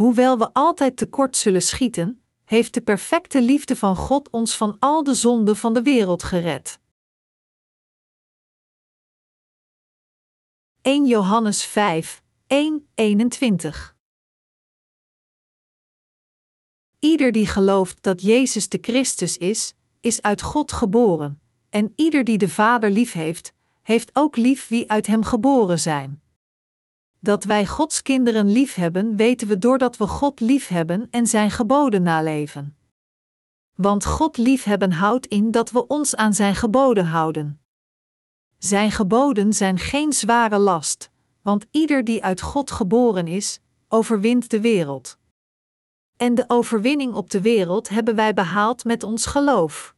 Hoewel we altijd tekort zullen schieten, heeft de perfecte liefde van God ons van al de zonden van de wereld gered. 1 Johannes 5, 1, 21 Ieder die gelooft dat Jezus de Christus is, is uit God geboren, en ieder die de Vader lief heeft, heeft ook lief wie uit hem geboren zijn. Dat wij Gods kinderen lief hebben, weten we doordat we God lief hebben en zijn geboden naleven. Want God liefhebben houdt in dat we ons aan zijn geboden houden. Zijn geboden zijn geen zware last, want ieder die uit God geboren is, overwint de wereld. En de overwinning op de wereld hebben wij behaald met ons geloof.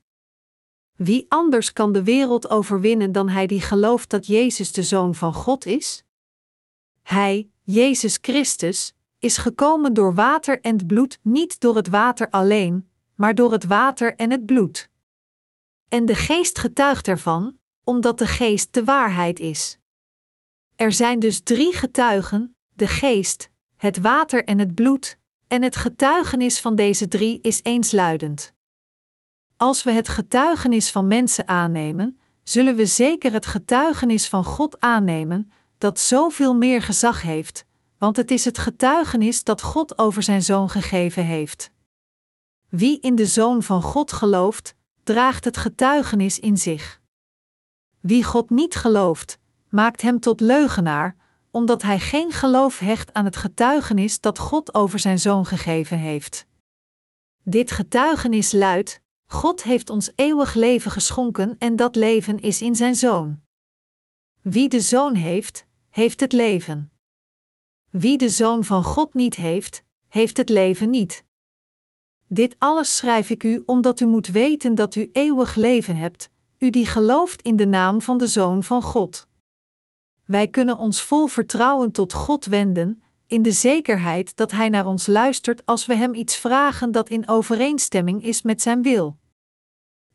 Wie anders kan de wereld overwinnen dan hij die gelooft dat Jezus de Zoon van God is? Hij, Jezus Christus, is gekomen door water en bloed, niet door het water alleen, maar door het water en het bloed. En de geest getuigt ervan, omdat de geest de waarheid is. Er zijn dus drie getuigen: de geest, het water en het bloed, en het getuigenis van deze drie is eensluidend. Als we het getuigenis van mensen aannemen, zullen we zeker het getuigenis van God aannemen, dat zoveel meer gezag heeft, want het is het getuigenis dat God over zijn zoon gegeven heeft. Wie in de zoon van God gelooft, draagt het getuigenis in zich. Wie God niet gelooft, maakt hem tot leugenaar, omdat hij geen geloof hecht aan het getuigenis dat God over zijn zoon gegeven heeft. Dit getuigenis luidt: God heeft ons eeuwig leven geschonken en dat leven is in zijn zoon. Wie de zoon heeft, heeft het leven. Wie de zoon van God niet heeft, heeft het leven niet. Dit alles schrijf ik u omdat u moet weten dat u eeuwig leven hebt, u die gelooft in de naam van de zoon van God. Wij kunnen ons vol vertrouwen tot God wenden, in de zekerheid dat Hij naar ons luistert als we Hem iets vragen dat in overeenstemming is met Zijn wil.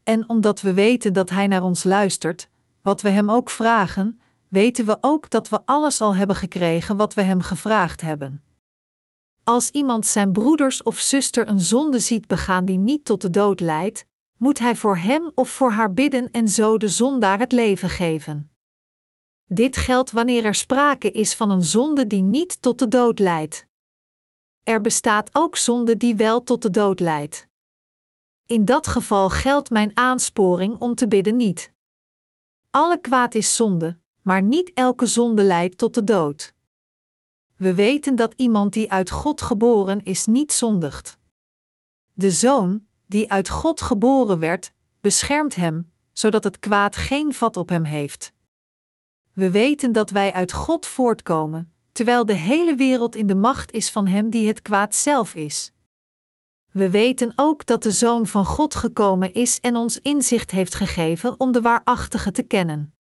En omdat we weten dat Hij naar ons luistert, wat we Hem ook vragen, weten we ook dat we alles al hebben gekregen wat we Hem gevraagd hebben. Als iemand zijn broeders of zuster een zonde ziet begaan die niet tot de dood leidt, moet hij voor hem of voor haar bidden en zo de zondaar het leven geven. Dit geldt wanneer er sprake is van een zonde die niet tot de dood leidt. Er bestaat ook zonde die wel tot de dood leidt. In dat geval geldt mijn aansporing om te bidden niet. Alle kwaad is zonde, maar niet elke zonde leidt tot de dood. We weten dat iemand die uit God geboren is niet zondigt. De zoon, die uit God geboren werd, beschermt hem, zodat het kwaad geen vat op hem heeft. We weten dat wij uit God voortkomen, terwijl de hele wereld in de macht is van Hem die het kwaad zelf is. We weten ook dat de Zoon van God gekomen is en ons inzicht heeft gegeven om de waarachtige te kennen.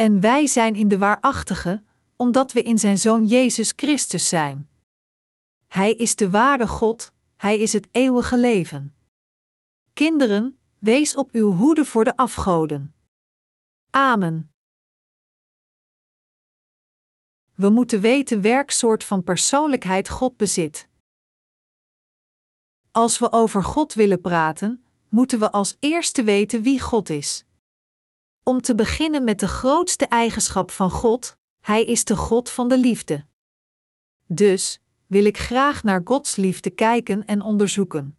En wij zijn in de waarachtige, omdat we in Zijn Zoon Jezus Christus zijn. Hij is de ware God, Hij is het eeuwige leven. Kinderen, wees op uw hoede voor de afgoden. Amen. We moeten weten welk soort van persoonlijkheid God bezit. Als we over God willen praten, moeten we als eerste weten wie God is. Om te beginnen met de grootste eigenschap van God, Hij is de God van de liefde. Dus wil ik graag naar Gods liefde kijken en onderzoeken.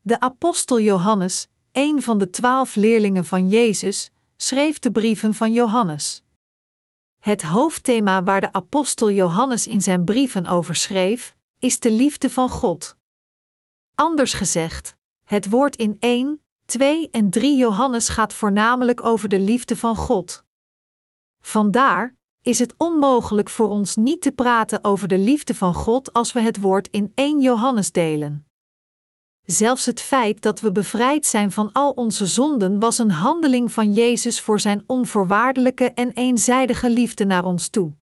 De apostel Johannes, een van de twaalf leerlingen van Jezus, schreef de brieven van Johannes. Het hoofdthema waar de apostel Johannes in zijn brieven over schreef, is de liefde van God. Anders gezegd, het woord in 1, 2 en 3 Johannes gaat voornamelijk over de liefde van God. Vandaar is het onmogelijk voor ons niet te praten over de liefde van God als we het woord in 1 Johannes delen. Zelfs het feit dat we bevrijd zijn van al onze zonden was een handeling van Jezus voor zijn onvoorwaardelijke en eenzijdige liefde naar ons toe.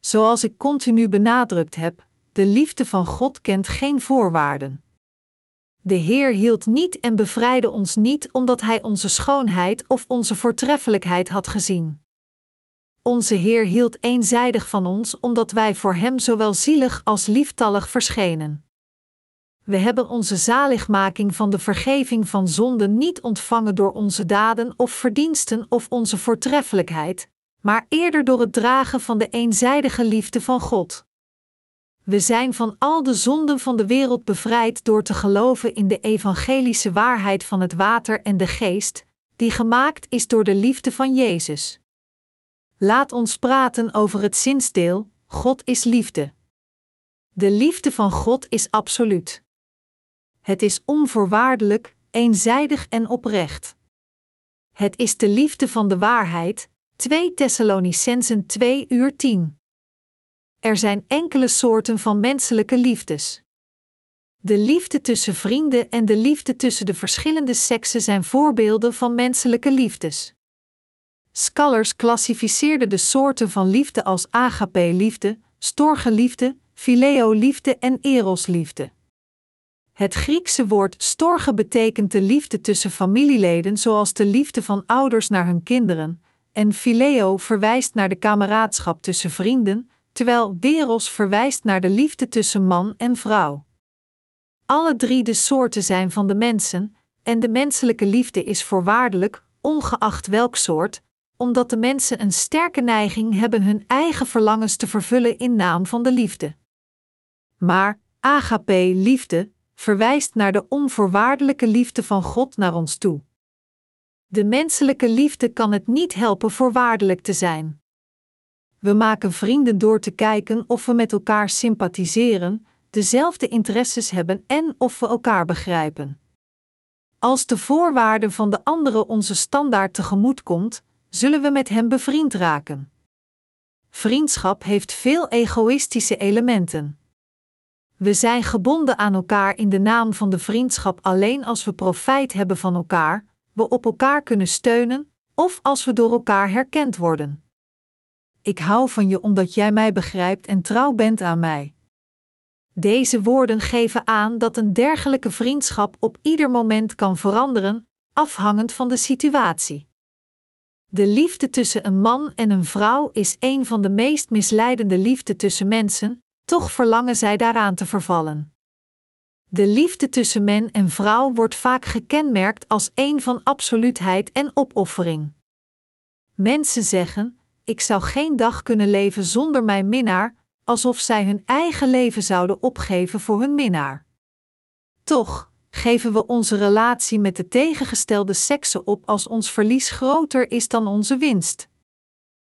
Zoals ik continu benadrukt heb, de liefde van God kent geen voorwaarden. De Heer hield niet en bevrijdde ons niet omdat Hij onze schoonheid of onze voortreffelijkheid had gezien. Onze Heer hield eenzijdig van ons omdat wij voor Hem zowel zielig als lieftallig verschenen. We hebben onze zaligmaking van de vergeving van zonden niet ontvangen door onze daden of verdiensten of onze voortreffelijkheid, maar eerder door het dragen van de eenzijdige liefde van God. We zijn van al de zonden van de wereld bevrijd door te geloven in de evangelische waarheid van het water en de geest, die gemaakt is door de liefde van Jezus. Laat ons praten over het zinsdeel: God is liefde. De liefde van God is absoluut. Het is onvoorwaardelijk, eenzijdig en oprecht. Het is de liefde van de waarheid, 2 Thessalonicensen 2 uur 10. Er zijn enkele soorten van menselijke liefdes. De liefde tussen vrienden en de liefde tussen de verschillende seksen zijn voorbeelden van menselijke liefdes. Scholars klassificeerden de soorten van liefde als agape-liefde, storge-liefde, phileo-liefde en eros-liefde. Het Griekse woord storge betekent de liefde tussen familieleden, zoals de liefde van ouders naar hun kinderen, en phileo verwijst naar de kameraadschap tussen vrienden, terwijl eros verwijst naar de liefde tussen man en vrouw. Alle drie de soorten zijn van de mensen, en de menselijke liefde is voorwaardelijk, ongeacht welk soort, omdat de mensen een sterke neiging hebben hun eigen verlangens te vervullen in naam van de liefde. Maar agape, liefde, verwijst naar de onvoorwaardelijke liefde van God naar ons toe. De menselijke liefde kan het niet helpen voorwaardelijk te zijn. We maken vrienden door te kijken of we met elkaar sympathiseren, dezelfde interesses hebben en of we elkaar begrijpen. Als de voorwaarden van de andere onze standaard tegemoet komt, zullen we met hem bevriend raken. Vriendschap heeft veel egoïstische elementen. We zijn gebonden aan elkaar in de naam van de vriendschap alleen als we profijt hebben van elkaar, we op elkaar kunnen steunen, of als we door elkaar herkend worden. Ik hou van je omdat jij mij begrijpt en trouw bent aan mij. Deze woorden geven aan dat een dergelijke vriendschap op ieder moment kan veranderen, afhangend van de situatie. De liefde tussen een man en een vrouw is een van de meest misleidende liefde tussen mensen, toch verlangen zij daaraan te vervallen. De liefde tussen man en vrouw wordt vaak gekenmerkt als een van absoluutheid en opoffering. Mensen zeggen: Ik zou geen dag kunnen leven zonder mijn minnaar, alsof zij hun eigen leven zouden opgeven voor hun minnaar. Toch geven we onze relatie met de tegengestelde sekse op als ons verlies groter is dan onze winst.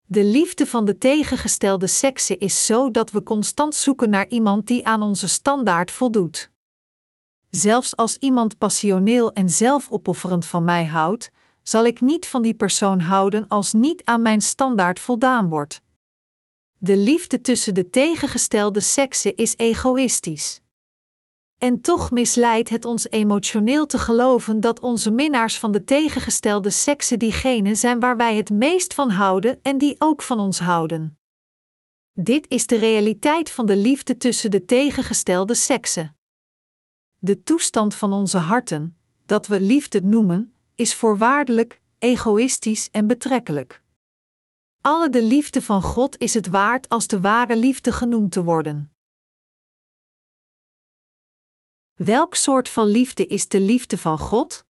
De liefde van de tegengestelde sekse is zo dat we constant zoeken naar iemand die aan onze standaard voldoet. Zelfs als iemand passioneel en zelfopofferend van mij houdt, zal ik niet van die persoon houden als niet aan mijn standaard voldaan wordt. De liefde tussen de tegengestelde sekse is egoïstisch. En toch misleidt het ons emotioneel te geloven dat onze minnaars van de tegengestelde sekse diegenen zijn waar wij het meest van houden en die ook van ons houden. Dit is de realiteit van de liefde tussen de tegengestelde sekse. De toestand van onze harten, dat we liefde noemen, is voorwaardelijk, egoïstisch en betrekkelijk. Alle de liefde van God is het waard als de ware liefde genoemd te worden. Welk soort van liefde is de liefde van God?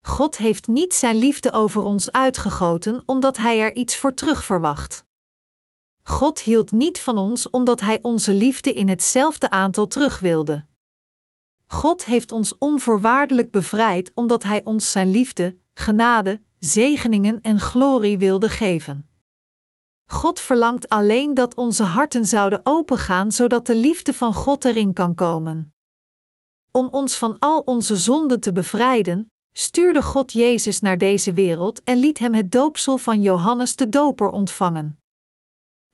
God heeft niet zijn liefde over ons uitgegoten omdat Hij er iets voor terug verwacht. God hield niet van ons omdat Hij onze liefde in hetzelfde aantal terug wilde. God heeft ons onvoorwaardelijk bevrijd omdat Hij ons Zijn liefde, genade, zegeningen en glorie wilde geven. God verlangt alleen dat onze harten zouden opengaan zodat de liefde van God erin kan komen. Om ons van al onze zonden te bevrijden, stuurde God Jezus naar deze wereld en liet hem het doopsel van Johannes de Doper ontvangen.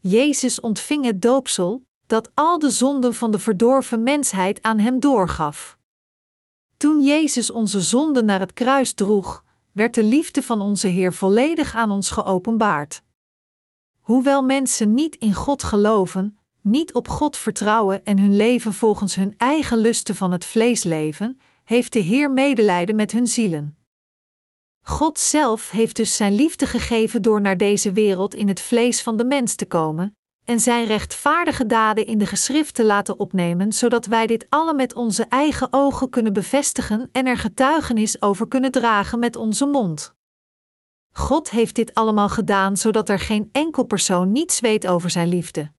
Jezus ontving het doopsel, dat al de zonden van de verdorven mensheid aan hem doorgaf. Toen Jezus onze zonden naar het kruis droeg, werd de liefde van onze Heer volledig aan ons geopenbaard. Hoewel mensen niet in God geloven, niet op God vertrouwen en hun leven volgens hun eigen lusten van het vlees leven, heeft de Heer medelijden met hun zielen. God zelf heeft dus zijn liefde gegeven door naar deze wereld in het vlees van de mens te komen, en zijn rechtvaardige daden in de geschriften laten opnemen, zodat wij dit alle met onze eigen ogen kunnen bevestigen en er getuigenis over kunnen dragen met onze mond. God heeft dit allemaal gedaan zodat er geen enkel persoon niets weet over zijn liefde.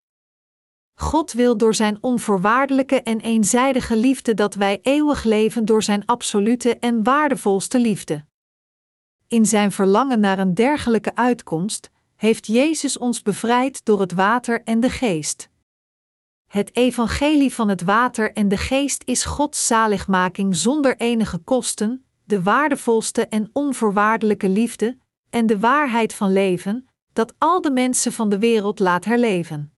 God wil door zijn onvoorwaardelijke en eenzijdige liefde dat wij eeuwig leven door zijn absolute en waardevolste liefde. In zijn verlangen naar een dergelijke uitkomst heeft Jezus ons bevrijd door het water en de geest. Het evangelie van het water en de geest is Gods zaligmaking zonder enige kosten, de waardevolste en onvoorwaardelijke liefde en de waarheid van leven, dat al de mensen van de wereld laat herleven.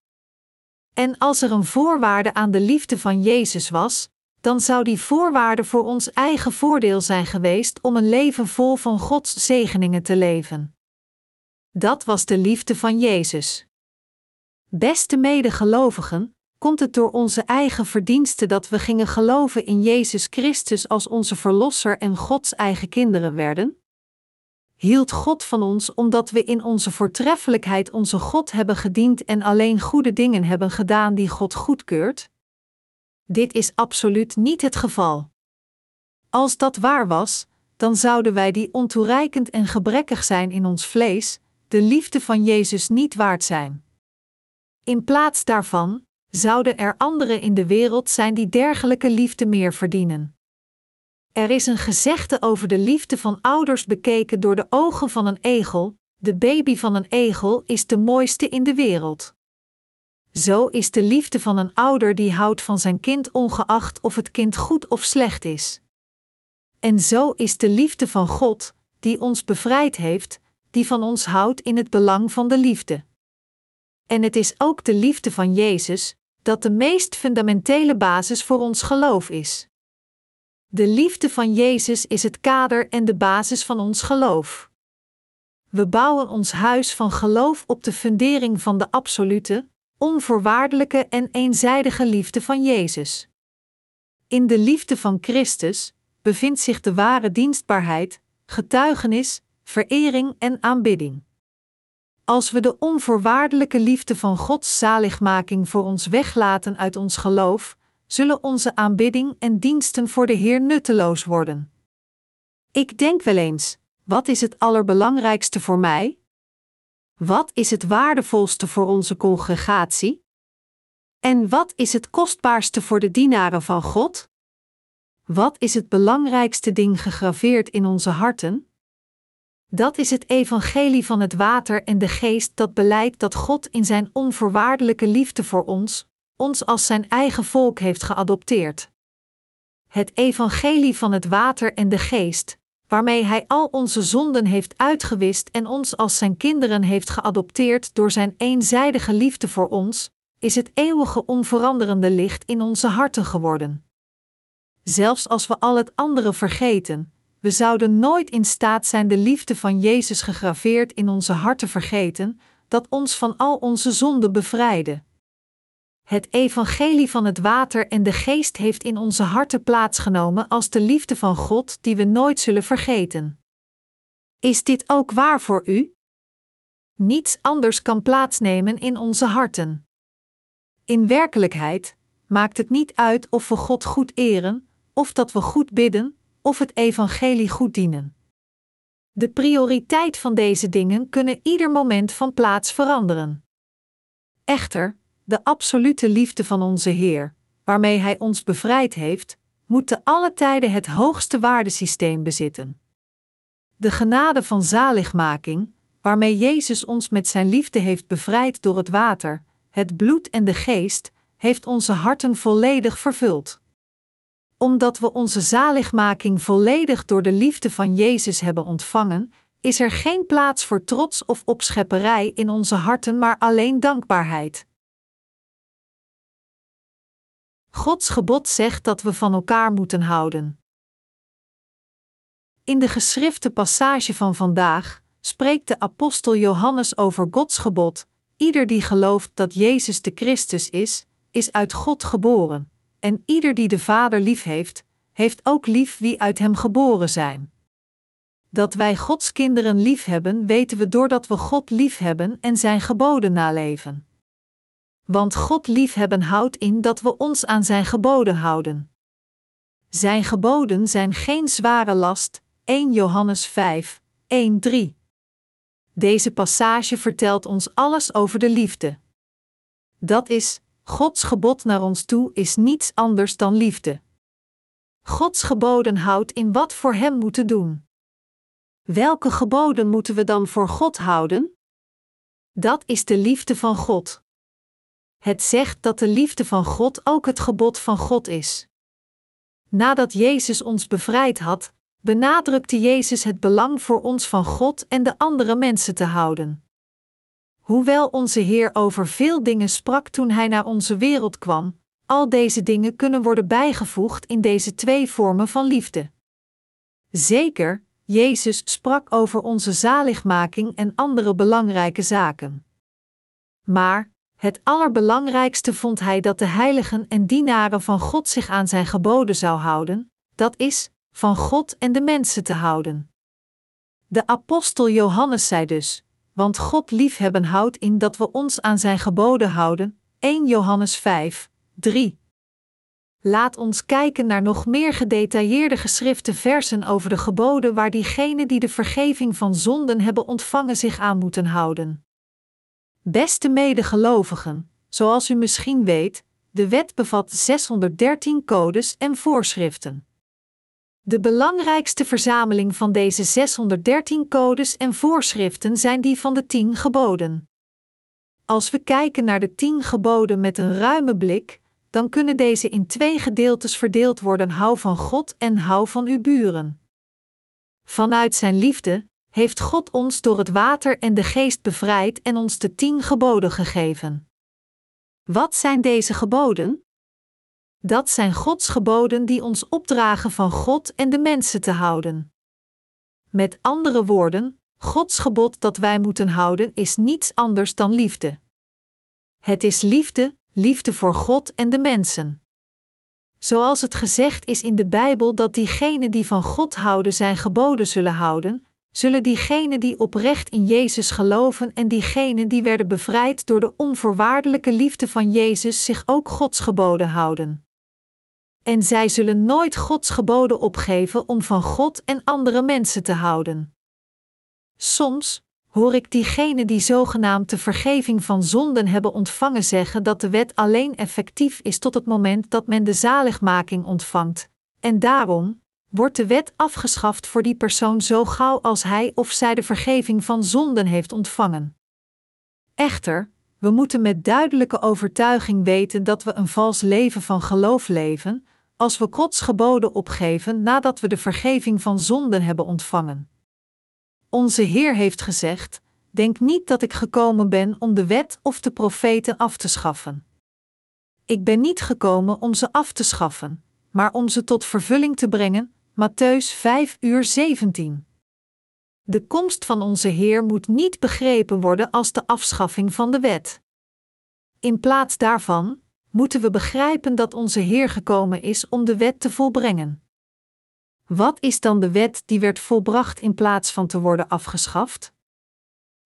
En als er een voorwaarde aan de liefde van Jezus was, dan zou die voorwaarde voor ons eigen voordeel zijn geweest om een leven vol van Gods zegeningen te leven. Dat was de liefde van Jezus. Beste medegelovigen, komt het door onze eigen verdiensten dat we gingen geloven in Jezus Christus als onze Verlosser en Gods eigen kinderen werden? Hield God van ons omdat we in onze voortreffelijkheid onze God hebben gediend en alleen goede dingen hebben gedaan die God goedkeurt? Dit is absoluut niet het geval. Als dat waar was, dan zouden wij die ontoereikend en gebrekkig zijn in ons vlees, de liefde van Jezus niet waard zijn. In plaats daarvan zouden er anderen in de wereld zijn die dergelijke liefde meer verdienen. Er is een gezegde over de liefde van ouders bekeken door de ogen van een egel: de baby van een egel is de mooiste in de wereld. Zo is de liefde van een ouder die houdt van zijn kind ongeacht of het kind goed of slecht is. En zo is de liefde van God, die ons bevrijd heeft, die van ons houdt in het belang van de liefde. En het is ook de liefde van Jezus, dat de meest fundamentele basis voor ons geloof is. De liefde van Jezus is het kader en de basis van ons geloof. We bouwen ons huis van geloof op de fundering van de absolute, onvoorwaardelijke en eenzijdige liefde van Jezus. In de liefde van Christus bevindt zich de ware dienstbaarheid, getuigenis, verering en aanbidding. Als we de onvoorwaardelijke liefde van Gods zaligmaking voor ons weglaten uit ons geloof, zullen onze aanbidding en diensten voor de Heer nutteloos worden. Ik denk wel eens: wat is het allerbelangrijkste voor mij? Wat is het waardevolste voor onze congregatie? En wat is het kostbaarste voor de dienaren van God? Wat is het belangrijkste ding gegraveerd in onze harten? Dat is het evangelie van het water en de geest dat beleidt dat God in zijn onvoorwaardelijke liefde voor ons, ons als zijn eigen volk heeft geadopteerd. Het evangelie van het water en de geest, waarmee Hij al onze zonden heeft uitgewist en ons als Zijn kinderen heeft geadopteerd door Zijn eenzijdige liefde voor ons, is het eeuwige onveranderende licht in onze harten geworden. Zelfs als we al het andere vergeten, we zouden nooit in staat zijn de liefde van Jezus gegraveerd in onze harten vergeten, dat ons van al onze zonden bevrijdde. Het evangelie van het water en de geest heeft in onze harten plaatsgenomen als de liefde van God die we nooit zullen vergeten. Is dit ook waar voor u? Niets anders kan plaatsnemen in onze harten. In werkelijkheid maakt het niet uit of we God goed eren, of dat we goed bidden, of het evangelie goed dienen. De prioriteit van deze dingen kunnen ieder moment van plaats veranderen. Echter, de absolute liefde van onze Heer, waarmee Hij ons bevrijd heeft, moet te alle tijden het hoogste waardesysteem bezitten. De genade van zaligmaking, waarmee Jezus ons met Zijn liefde heeft bevrijd door het water, het bloed en de geest, heeft onze harten volledig vervuld. Omdat we onze zaligmaking volledig door de liefde van Jezus hebben ontvangen, is er geen plaats voor trots of opschepperij in onze harten, maar alleen dankbaarheid. Gods gebod zegt dat we van elkaar moeten houden. In de geschrifte passage van vandaag spreekt de apostel Johannes over Gods gebod: Ieder die gelooft dat Jezus de Christus is, is uit God geboren, en ieder die de Vader lief heeft, heeft ook lief wie uit hem geboren zijn. Dat wij Gods kinderen liefhebben, weten we doordat we God liefhebben en Zijn geboden naleven. Want God liefhebben houdt in dat we ons aan Zijn geboden houden. Zijn geboden zijn geen zware last, 1 Johannes 5, 1, 3. Deze passage vertelt ons alles over de liefde. Dat is, Gods gebod naar ons toe is niets anders dan liefde. Gods geboden houdt in wat voor Hem moeten doen. Welke geboden moeten we dan voor God houden? Dat is de liefde van God. Het zegt dat de liefde van God ook het gebod van God is. Nadat Jezus ons bevrijd had, benadrukte Jezus het belang voor ons van God en de andere mensen te houden. Hoewel onze Heer over veel dingen sprak toen Hij naar onze wereld kwam, al deze dingen kunnen worden bijgevoegd in deze twee vormen van liefde. Zeker, Jezus sprak over onze zaligmaking en andere belangrijke zaken. Maar, het allerbelangrijkste vond hij dat de heiligen en dienaren van God zich aan zijn geboden zou houden, dat is, van God en de mensen te houden. De apostel Johannes zei dus: Want God liefhebben houdt in dat we ons aan zijn geboden houden. 1 Johannes 5, 3. Laat ons kijken naar nog meer gedetailleerde geschrifte versen over de geboden waar diegenen die de vergeving van zonden hebben ontvangen zich aan moeten houden. Beste medegelovigen, zoals u misschien weet, de wet bevat 613 codes en voorschriften. De belangrijkste verzameling van deze 613 codes en voorschriften zijn die van de 10 geboden. Als we kijken naar de 10 geboden met een ruime blik, dan kunnen deze in twee gedeeltes verdeeld worden: hou van God en hou van uw buren. Vanuit zijn liefde heeft God ons door het water en de geest bevrijd en ons de tien geboden gegeven. Wat zijn deze geboden? Dat zijn Gods geboden die ons opdragen van God en de mensen te houden. Met andere woorden, Gods gebod dat wij moeten houden is niets anders dan liefde. Het is liefde, liefde voor God en de mensen. Zoals het gezegd is in de Bijbel dat diegenen die van God houden zijn geboden zullen houden, zullen diegenen die oprecht in Jezus geloven en diegenen die werden bevrijd door de onvoorwaardelijke liefde van Jezus zich ook Gods geboden houden. En zij zullen nooit Gods geboden opgeven om van God en andere mensen te houden. Soms hoor ik diegenen die zogenaamd de vergeving van zonden hebben ontvangen zeggen dat de wet alleen effectief is tot het moment dat men de zaligmaking ontvangt, en daarom, wordt de wet afgeschaft voor die persoon zo gauw als hij of zij de vergeving van zonden heeft ontvangen. Echter, we moeten met duidelijke overtuiging weten dat we een vals leven van geloof leven, als we Gods geboden opgeven nadat we de vergeving van zonden hebben ontvangen. Onze Heer heeft gezegd: Denk niet dat ik gekomen ben om de wet of de profeten af te schaffen. Ik ben niet gekomen om ze af te schaffen, maar om ze tot vervulling te brengen, Matthäus 5 uur 17. De komst van onze Heer moet niet begrepen worden als de afschaffing van de wet. In plaats daarvan moeten we begrijpen dat onze Heer gekomen is om de wet te volbrengen. Wat is dan de wet die werd volbracht in plaats van te worden afgeschaft?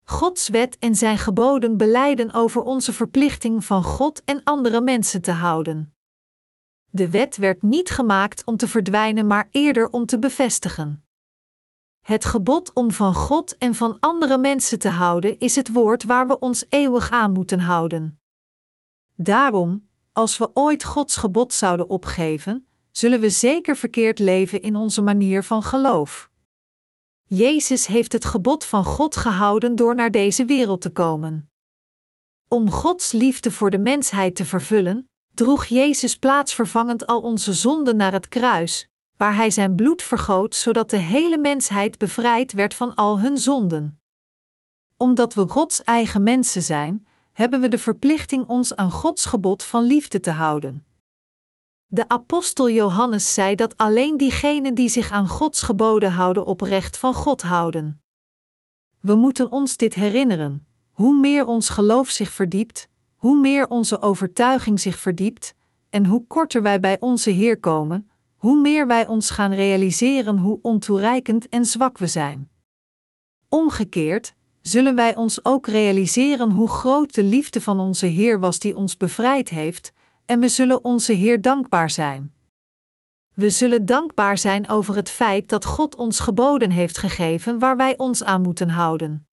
Gods wet en zijn geboden beleiden over onze verplichting van God en andere mensen te houden. De wet werd niet gemaakt om te verdwijnen, maar eerder om te bevestigen. Het gebod om van God en van andere mensen te houden is het woord waar we ons eeuwig aan moeten houden. Daarom, als we ooit Gods gebod zouden opgeven, zullen we zeker verkeerd leven in onze manier van geloof. Jezus heeft het gebod van God gehouden door naar deze wereld te komen. Om Gods liefde voor de mensheid te vervullen, droeg Jezus plaatsvervangend al onze zonden naar het kruis, waar Hij zijn bloed vergoot zodat de hele mensheid bevrijd werd van al hun zonden. Omdat we Gods eigen mensen zijn, hebben we de verplichting ons aan Gods gebod van liefde te houden. De apostel Johannes zei dat alleen diegenen die zich aan Gods geboden houden oprecht van God houden. We moeten ons dit herinneren: hoe meer ons geloof zich verdiept, hoe meer onze overtuiging zich verdiept, en hoe korter wij bij onze Heer komen, hoe meer wij ons gaan realiseren hoe ontoereikend en zwak we zijn. Omgekeerd, zullen wij ons ook realiseren hoe groot de liefde van onze Heer was die ons bevrijd heeft, en we zullen onze Heer dankbaar zijn. We zullen dankbaar zijn over het feit dat God ons geboden heeft gegeven waar wij ons aan moeten houden.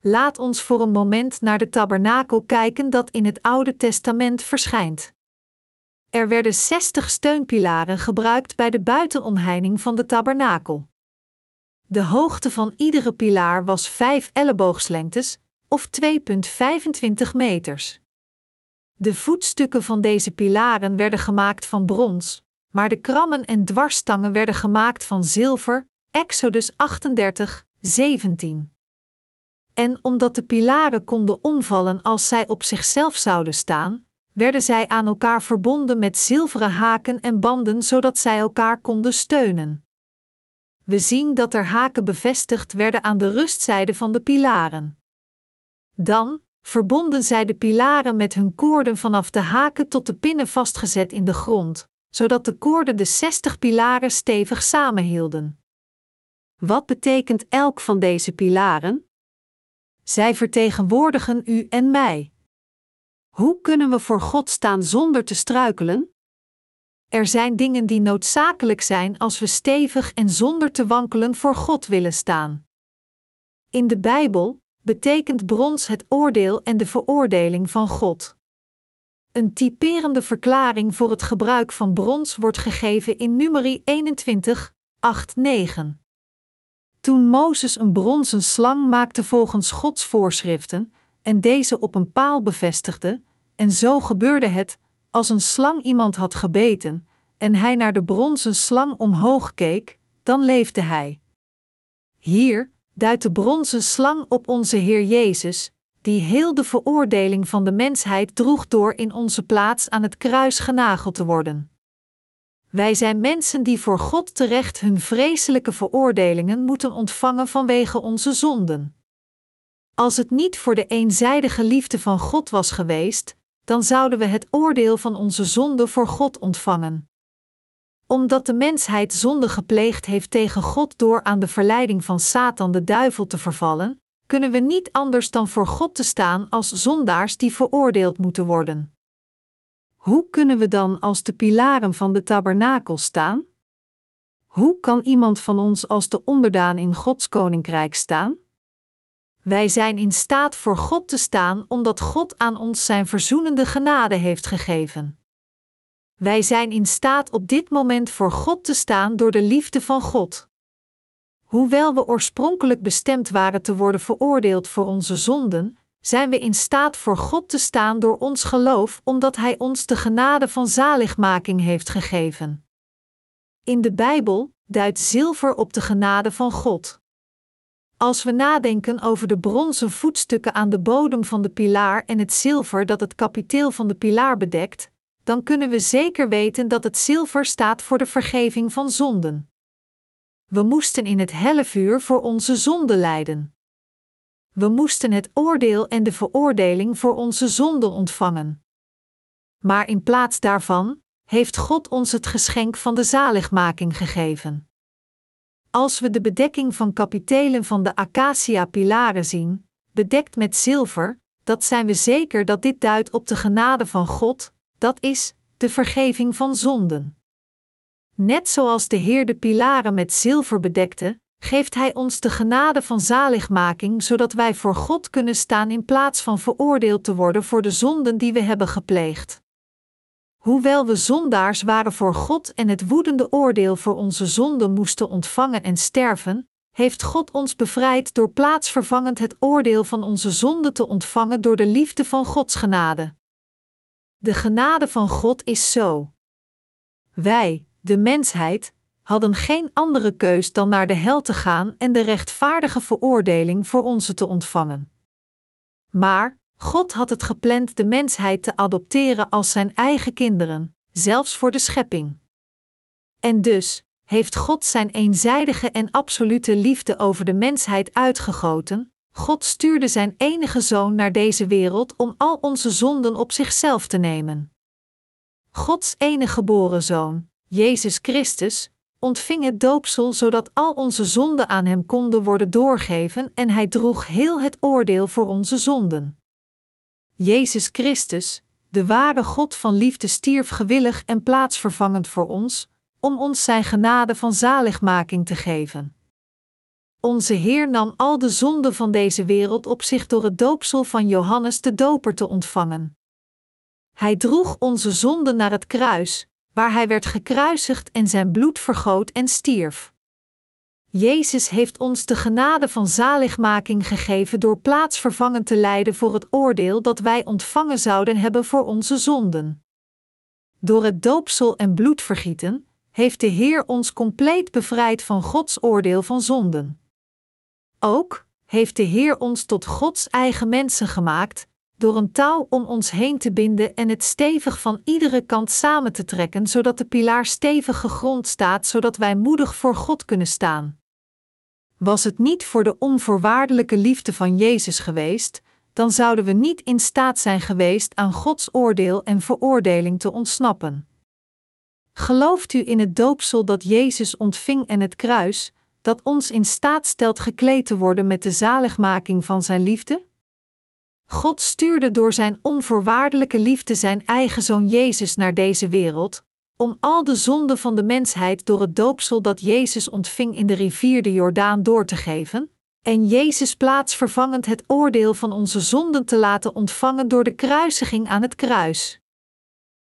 Laat ons voor een moment naar de tabernakel kijken dat in het Oude Testament verschijnt. Er werden 60 steunpilaren gebruikt bij de buitenomheining van de tabernakel. De hoogte van iedere pilaar was 5 elleboogslengtes, of 2,25 meters. De voetstukken van deze pilaren werden gemaakt van brons, maar de krammen en dwarsstangen werden gemaakt van zilver, Exodus 38, 17. En omdat de pilaren konden omvallen als zij op zichzelf zouden staan, werden zij aan elkaar verbonden met zilveren haken en banden zodat zij elkaar konden steunen. We zien dat er haken bevestigd werden aan de rustzijde van de pilaren. Dan verbonden zij de pilaren met hun koorden vanaf de haken tot de pinnen vastgezet in de grond, zodat de koorden de 60 pilaren stevig samenhielden. Wat betekent elk van deze pilaren? Zij vertegenwoordigen u en mij. Hoe kunnen we voor God staan zonder te struikelen? Er zijn dingen die noodzakelijk zijn als we stevig en zonder te wankelen voor God willen staan. In de Bijbel betekent brons het oordeel en de veroordeling van God. Een typerende verklaring voor het gebruik van brons wordt gegeven in Numeri 21, 8, 9. Toen Mozes een bronzen slang maakte volgens Gods voorschriften, en deze op een paal bevestigde, en zo gebeurde het, als een slang iemand had gebeten, en hij naar de bronzen slang omhoog keek, dan leefde hij. Hier duidt de bronzen slang op onze Heer Jezus, die heel de veroordeling van de mensheid droeg door in onze plaats aan het kruis genageld te worden. Wij zijn mensen die voor God terecht hun vreselijke veroordelingen moeten ontvangen vanwege onze zonden. Als het niet voor de eenzijdige liefde van God was geweest, dan zouden we het oordeel van onze zonde voor God ontvangen. Omdat de mensheid zonde gepleegd heeft tegen God door aan de verleiding van Satan de duivel te vervallen, kunnen we niet anders dan voor God te staan als zondaars die veroordeeld moeten worden. Hoe kunnen we dan als de pilaren van de tabernakel staan? Hoe kan iemand van ons als de onderdaan in Gods koninkrijk staan? Wij zijn in staat voor God te staan omdat God aan ons zijn verzoenende genade heeft gegeven. Wij zijn in staat op dit moment voor God te staan door de liefde van God. Hoewel we oorspronkelijk bestemd waren te worden veroordeeld voor onze zonden, zijn we in staat voor God te staan door ons geloof, omdat Hij ons de genade van zaligmaking heeft gegeven. In de Bijbel duidt zilver op de genade van God. Als we nadenken over de bronzen voetstukken aan de bodem van de pilaar en het zilver dat het kapiteel van de pilaar bedekt, dan kunnen we zeker weten dat het zilver staat voor de vergeving van zonden. We moesten in het helle vuur voor onze zonden lijden. We moesten het oordeel en de veroordeling voor onze zonden ontvangen. Maar in plaats daarvan heeft God ons het geschenk van de zaligmaking gegeven. Als we de bedekking van kapitelen van de acacia-pilaren zien, bedekt met zilver, dat zijn we zeker dat dit duidt op de genade van God, dat is, de vergeving van zonden. Net zoals de Heer de pilaren met zilver bedekte, geeft Hij ons de genade van zaligmaking, zodat wij voor God kunnen staan in plaats van veroordeeld te worden voor de zonden die we hebben gepleegd. Hoewel we zondaars waren voor God en het woedende oordeel voor onze zonden moesten ontvangen en sterven, heeft God ons bevrijd door plaatsvervangend het oordeel van onze zonden te ontvangen door de liefde van Gods genade. De genade van God is zo. Wij, de mensheid, hadden geen andere keus dan naar de hel te gaan en de rechtvaardige veroordeling voor onze te ontvangen. Maar God had het gepland de mensheid te adopteren als zijn eigen kinderen, zelfs voor de schepping. En dus heeft God zijn eenzijdige en absolute liefde over de mensheid uitgegoten. God stuurde zijn enige zoon naar deze wereld om al onze zonden op zichzelf te nemen. Gods enige geboren zoon, Jezus Christus, ontving het doopsel zodat al onze zonden aan Hem konden worden doorgeven en Hij droeg heel het oordeel voor onze zonden. Jezus Christus, de ware God van liefde, stierf gewillig en plaatsvervangend voor ons, om ons Zijn genade van zaligmaking te geven. Onze Heer nam al de zonden van deze wereld op zich door het doopsel van Johannes de Doper te ontvangen. Hij droeg onze zonden naar het kruis, waar hij werd gekruisigd en zijn bloed vergoot en stierf. Jezus heeft ons de genade van zaligmaking gegeven door plaatsvervangend te lijden voor het oordeel dat wij ontvangen zouden hebben voor onze zonden. Door het doopsel en bloedvergieten heeft de Heer ons compleet bevrijd van Gods oordeel van zonden. Ook heeft de Heer ons tot Gods eigen mensen gemaakt, door een touw om ons heen te binden en het stevig van iedere kant samen te trekken, zodat de pilaar stevig gegrond staat, zodat wij moedig voor God kunnen staan. Was het niet voor de onvoorwaardelijke liefde van Jezus geweest, dan zouden we niet in staat zijn geweest aan Gods oordeel en veroordeling te ontsnappen. Gelooft u in het doopsel dat Jezus ontving en het kruis, dat ons in staat stelt gekleed te worden met de zaligmaking van Zijn liefde? God stuurde door Zijn onvoorwaardelijke liefde Zijn eigen Zoon Jezus naar deze wereld, om al de zonden van de mensheid door het doopsel dat Jezus ontving in de rivier de Jordaan door te geven, en Jezus plaatsvervangend het oordeel van onze zonden te laten ontvangen door de kruisiging aan het kruis.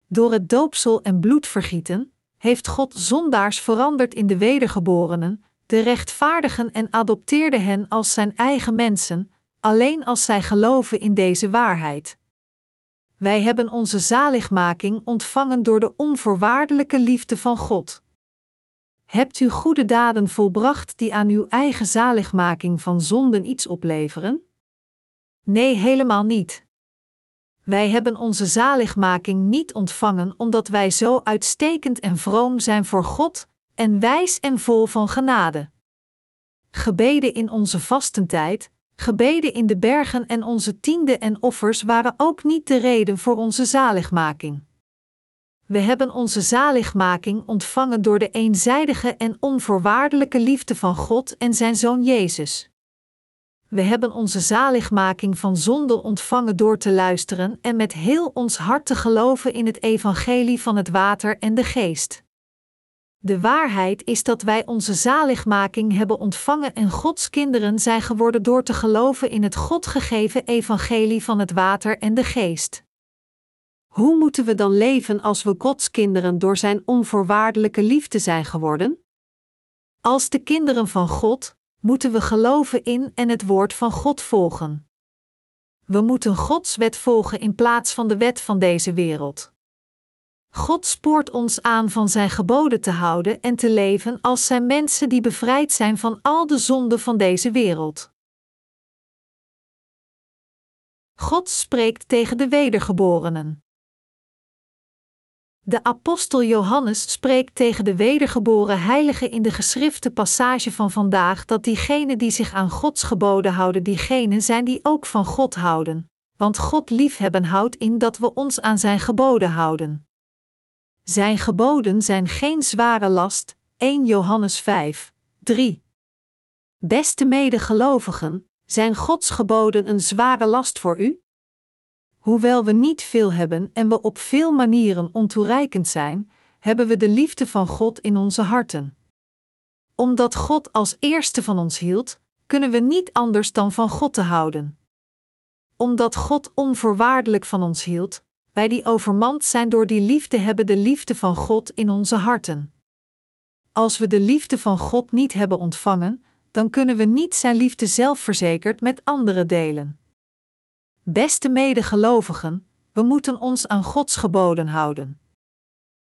Door het doopsel en bloedvergieten heeft God zondaars veranderd in de wedergeborenen, de rechtvaardigen en adopteerde hen als zijn eigen mensen, alleen als zij geloven in deze waarheid. Wij hebben onze zaligmaking ontvangen door de onvoorwaardelijke liefde van God. Hebt u goede daden volbracht die aan uw eigen zaligmaking van zonden iets opleveren? Nee, helemaal niet. Wij hebben onze zaligmaking niet ontvangen omdat wij zo uitstekend en vroom zijn voor God en wijs en vol van genade. Gebeden in onze vastentijd, gebeden in de bergen en onze tienden en offers waren ook niet de reden voor onze zaligmaking. We hebben onze zaligmaking ontvangen door de eenzijdige en onvoorwaardelijke liefde van God en zijn Zoon Jezus. We hebben onze zaligmaking van zonde ontvangen door te luisteren en met heel ons hart te geloven in het evangelie van het water en de geest. De waarheid is dat wij onze zaligmaking hebben ontvangen en Gods kinderen zijn geworden door te geloven in het God gegeven evangelie van het water en de geest. Hoe moeten we dan leven als we Gods kinderen door Zijn onvoorwaardelijke liefde zijn geworden? Als de kinderen van God moeten we geloven in en het woord van God volgen. We moeten Gods wet volgen in plaats van de wet van deze wereld. God spoort ons aan van Zijn geboden te houden en te leven als zijn mensen die bevrijd zijn van al de zonden van deze wereld. God spreekt tegen de wedergeborenen. De apostel Johannes spreekt tegen de wedergeboren heiligen in de geschrifte passage van vandaag dat diegenen die zich aan Gods geboden houden, diegenen zijn die ook van God houden. Want God liefhebben houdt in dat we ons aan zijn geboden houden. Zijn geboden zijn geen zware last. 1 Johannes 5, 3. Beste medegelovigen, zijn Gods geboden een zware last voor u? Hoewel we niet veel hebben en we op veel manieren ontoereikend zijn, hebben we de liefde van God in onze harten. Omdat God als eerste van ons hield, kunnen we niet anders dan van God te houden. Omdat God onvoorwaardelijk van ons hield, wij die overmand zijn door die liefde hebben de liefde van God in onze harten. Als we de liefde van God niet hebben ontvangen, dan kunnen we niet Zijn liefde zelfverzekerd met anderen delen. Beste medegelovigen, we moeten ons aan Gods geboden houden.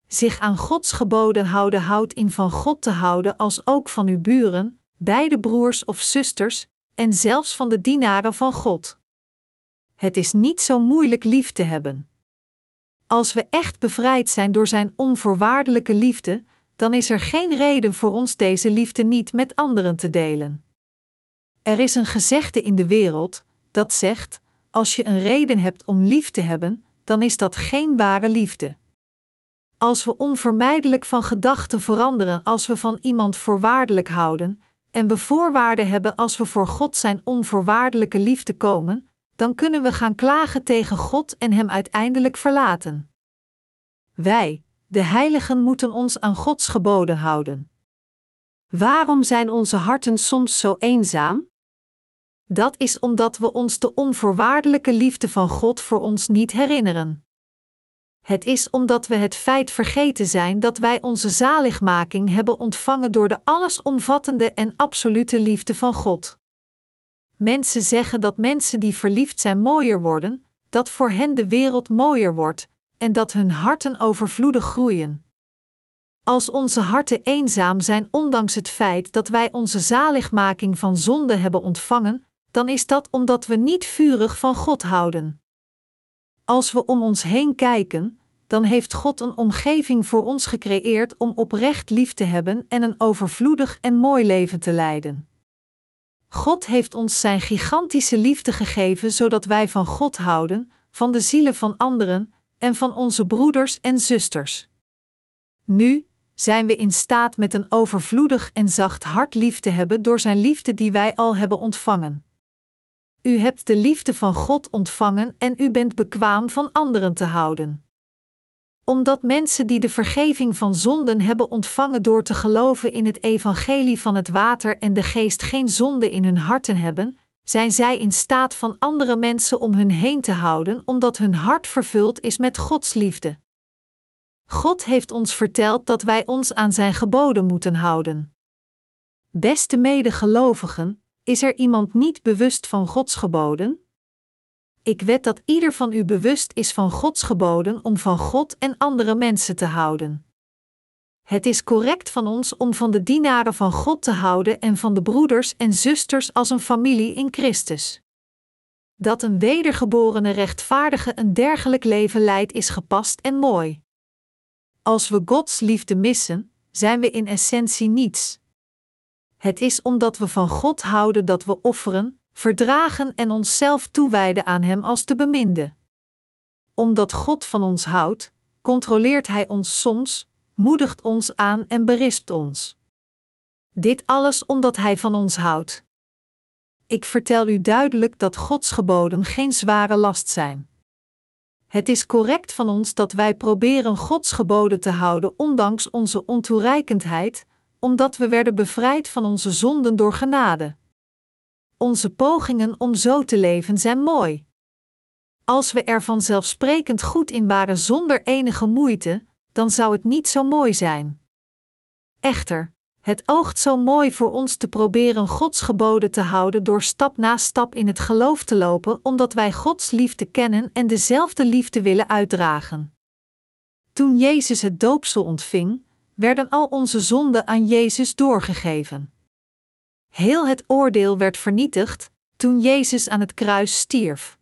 Zich aan Gods geboden houden houdt in van God te houden als ook van uw buren, beide broers of zusters, en zelfs van de dienaren van God. Het is niet zo moeilijk lief te hebben. Als we echt bevrijd zijn door Zijn onvoorwaardelijke liefde, dan is er geen reden voor ons deze liefde niet met anderen te delen. Er is een gezegde in de wereld dat zegt: als je een reden hebt om lief te hebben, dan is dat geen ware liefde. Als we onvermijdelijk van gedachten veranderen als we van iemand voorwaardelijk houden, en we voorwaarden hebben als we voor God zijn onvoorwaardelijke liefde komen, dan kunnen we gaan klagen tegen God en Hem uiteindelijk verlaten. Wij, de heiligen, moeten ons aan Gods geboden houden. Waarom zijn onze harten soms zo eenzaam? Dat is omdat we ons de onvoorwaardelijke liefde van God voor ons niet herinneren. Het is omdat we het feit vergeten zijn dat wij onze zaligmaking hebben ontvangen door de allesomvattende en absolute liefde van God. Mensen zeggen dat mensen die verliefd zijn mooier worden, dat voor hen de wereld mooier wordt en dat hun harten overvloedig groeien. Als onze harten eenzaam zijn, ondanks het feit dat wij onze zaligmaking van zonde hebben ontvangen, dan is dat omdat we niet vurig van God houden. Als we om ons heen kijken, dan heeft God een omgeving voor ons gecreëerd om oprecht lief te hebben en een overvloedig en mooi leven te leiden. God heeft ons Zijn gigantische liefde gegeven zodat wij van God houden, van de zielen van anderen en van onze broeders en zusters. Nu zijn we in staat met een overvloedig en zacht hart lief te hebben door Zijn liefde die wij al hebben ontvangen. U hebt de liefde van God ontvangen en u bent bekwaam van anderen te houden omdat mensen die de vergeving van zonden hebben ontvangen door te geloven in het evangelie van het water en de geest geen zonde in hun harten hebben, zijn zij in staat van andere mensen om hun heen te houden, omdat hun hart vervuld is met Gods liefde. God heeft ons verteld dat wij ons aan Zijn geboden moeten houden. Beste medegelovigen, is er iemand niet bewust van Gods geboden? Ik wed dat ieder van u bewust is van Gods geboden om van God en andere mensen te houden. Het is correct van ons om van de dienaren van God te houden en van de broeders en zusters als een familie in Christus. Dat een wedergeborene rechtvaardige een dergelijk leven leidt is gepast en mooi. Als we Gods liefde missen, zijn we in essentie niets. Het is omdat we van God houden dat we offeren, verdragen en onszelf toewijden aan Hem als de beminde. Omdat God van ons houdt, controleert Hij ons soms, moedigt ons aan en berispt ons. Dit alles omdat Hij van ons houdt. Ik vertel u duidelijk dat Gods geboden geen zware last zijn. Het is correct van ons dat wij proberen Gods geboden te houden ondanks onze ontoereikendheid, omdat we werden bevrijd van onze zonden door genade. Onze pogingen om zo te leven zijn mooi. Als we er vanzelfsprekend goed in waren zonder enige moeite, dan zou het niet zo mooi zijn. Echter, het oogt zo mooi voor ons te proberen Gods geboden te houden door stap na stap in het geloof te lopen, omdat wij Gods liefde kennen en dezelfde liefde willen uitdragen. Toen Jezus het doopsel ontving, werden al onze zonden aan Jezus doorgegeven. Heel het oordeel werd vernietigd toen Jezus aan het kruis stierf.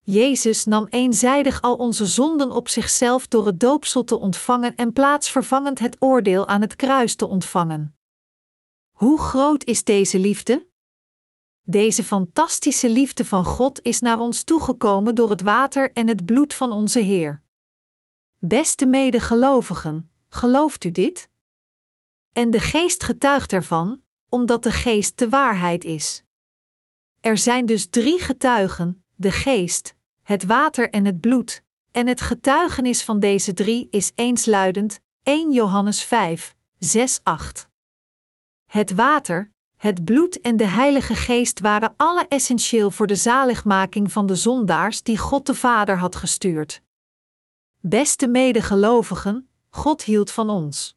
Jezus nam eenzijdig al onze zonden op zichzelf door het doopsel te ontvangen en plaatsvervangend het oordeel aan het kruis te ontvangen. Hoe groot is deze liefde? Deze fantastische liefde van God is naar ons toegekomen door het water en het bloed van onze Heer. Beste medegelovigen, gelooft u dit? En de Geest getuigt ervan, omdat de geest de waarheid is. Er zijn dus drie getuigen: de geest, het water en het bloed, en het getuigenis van deze drie is eensluidend 1 Johannes 5, 6, 8. Het water, het bloed en de Heilige Geest waren alle essentieel voor de zaligmaking van de zondaars die God de Vader had gestuurd. Beste medegelovigen, God hield van ons.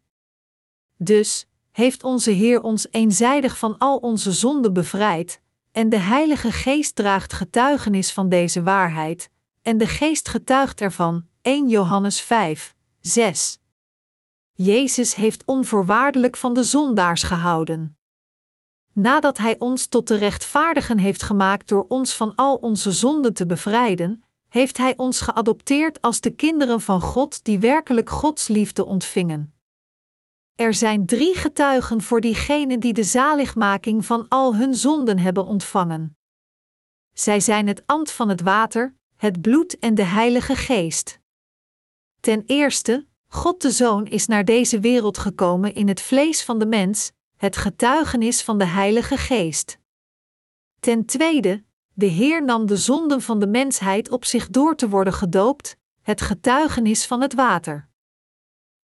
Dus, heeft onze Heer ons eenzijdig van al onze zonden bevrijd, en de Heilige Geest draagt getuigenis van deze waarheid, en de Geest getuigt ervan, 1 Johannes 5, 6. Jezus heeft onvoorwaardelijk van de zondaars gehouden. Nadat Hij ons tot de rechtvaardigen heeft gemaakt door ons van al onze zonden te bevrijden, heeft Hij ons geadopteerd als de kinderen van God die werkelijk Gods liefde ontvingen. Er zijn drie getuigen voor diegenen die de zaligmaking van al hun zonden hebben ontvangen. Zij zijn het ambt van het water, het bloed en de Heilige Geest. Ten eerste, God de Zoon is naar deze wereld gekomen in het vlees van de mens, het getuigenis van de Heilige Geest. Ten tweede, de Heer nam de zonden van de mensheid op zich door te worden gedoopt, het getuigenis van het water.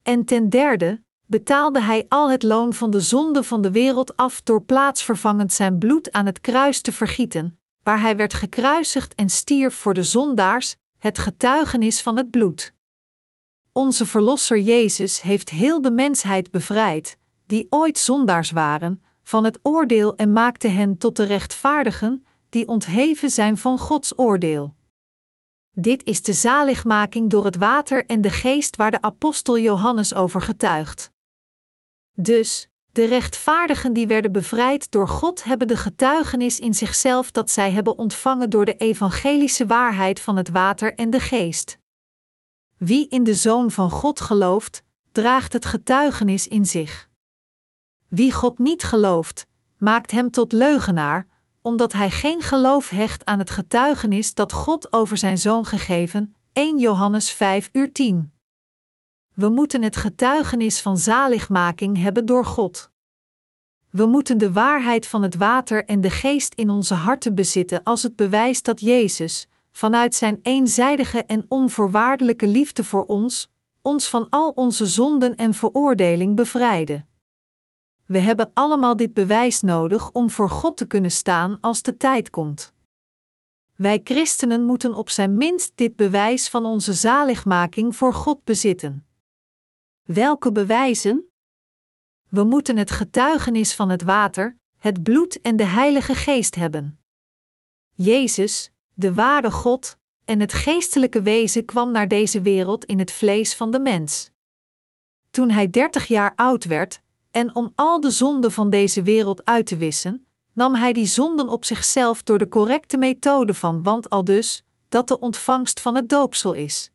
En ten derde, betaalde Hij al het loon van de zonde van de wereld af door plaatsvervangend zijn bloed aan het kruis te vergieten, waar Hij werd gekruisigd en stierf voor de zondaars, het getuigenis van het bloed. Onze Verlosser Jezus heeft heel de mensheid bevrijd, die ooit zondaars waren, van het oordeel en maakte hen tot de rechtvaardigen, die ontheven zijn van Gods oordeel. Dit is de zaligmaking door het water en de geest waar de apostel Johannes over getuigt. Dus, de rechtvaardigen die werden bevrijd door God hebben de getuigenis in zichzelf dat zij hebben ontvangen door de evangelische waarheid van het water en de geest. Wie in de Zoon van God gelooft, draagt het getuigenis in zich. Wie God niet gelooft, maakt hem tot leugenaar, omdat hij geen geloof hecht aan het getuigenis dat God over zijn zoon gegeven, 1 Johannes 5 uur 10. We moeten het getuigenis van zaligmaking hebben door God. We moeten de waarheid van het water en de geest in onze harten bezitten als het bewijs dat Jezus, vanuit zijn eenzijdige en onvoorwaardelijke liefde voor ons, ons van al onze zonden en veroordeling bevrijde. We hebben allemaal dit bewijs nodig om voor God te kunnen staan als de tijd komt. Wij christenen moeten op zijn minst dit bewijs van onze zaligmaking voor God bezitten. Welke bewijzen? We moeten het getuigenis van het water, het bloed en de Heilige Geest hebben. Jezus, de ware God, en het geestelijke wezen kwam naar deze wereld in het vlees van de mens. Toen hij dertig jaar oud werd, en om al de zonden van deze wereld uit te wissen, nam hij die zonden op zichzelf door de correcte methode van want al dus, dat de ontvangst van het doopsel is.